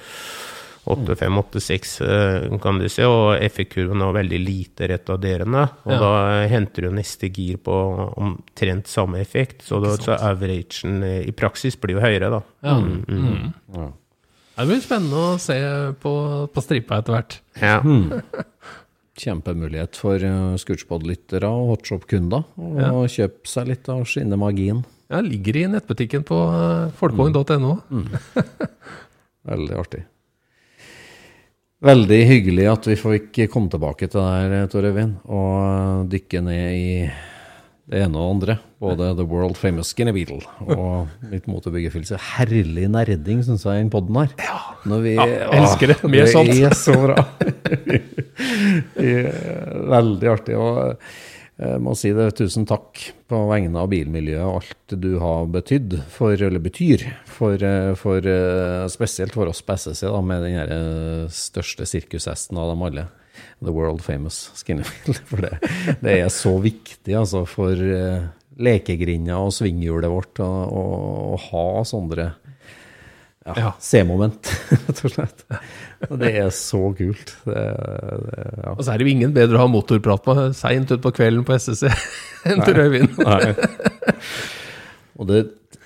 8-5-8-6, eh, kan du se. Og effektkurven er veldig lite retarderende. Og Ja. da henter du neste gir på omtrent samme effekt. Så, da, så averagen eh, i praksis blir jo høyere, da. Ja. Mm, mm. Ja. Det blir spennende å se på, på stripa etter hvert. Ja. Kjempemulighet for uh, Scootspod-lyttere og hotshop-kunder å Ja. kjøpe seg litt av skinnemagien. Ja, ligger i nettbutikken på eh, Mm. Veldig artig. Veldig hyggelig at vi fikk komme tilbake til det her, Tor Øyvind, og dykke ned i det ene og andre. Både The World Famous Skinny Beetle og mitt motorbyggerfilse. Herlig nerding, syns jeg, i den poden her. Når vi, elsker det. Mer sånt. Det er så bra. Veldig artig. og jeg må si det, tusen takk på vegne av bilmiljøet og alt du har betydd, for, eller betyr, for, eh, for eh, spesielt for oss på SSC, da, med den eh, største sirkushesten av dem alle. The world famous Skinnerfield. For det, det er så viktig altså, for lekegrinda og svinghjulet vårt å ha sånne ja, Ja. C-moment, rett og slett. Og det er så kult. Det, det, ja. Og så er det jo ingen bedre å ha motorprat med seint utpå kvelden på SSC enn til Røyvind. Og det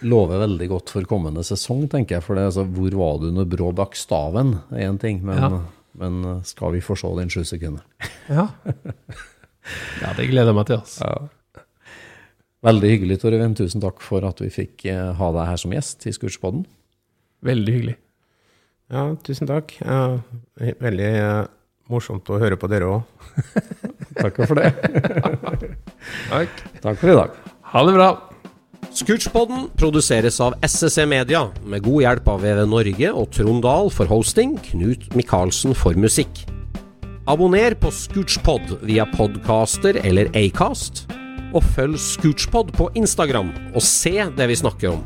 lover veldig godt for kommende sesong, tenker jeg. For det, altså, hvor var du når Brå bak staven, er én ting. Men, Ja. men skal vi få se den sju sekunder? Ja. ja, det gleder jeg meg til. Altså. Veldig hyggelig, Tor Øyvind. Tusen takk for at vi fikk eh, ha deg her som gjest i Scootspodden. Veldig hyggelig. ja, tusen takk. Ja, veldig eh, morsomt å høre på dere òg. Takk for det. Takk. Takk for i dag. Ha det bra. Scootchpoden produseres av SSC Media, med god hjelp av VV Norge og Trond Dahl for hosting, Knut Micaelsen for musikk. Abonner på Scootchpod via podcaster eller Acast, og følg Scootchpod på Instagram og se det vi snakker om.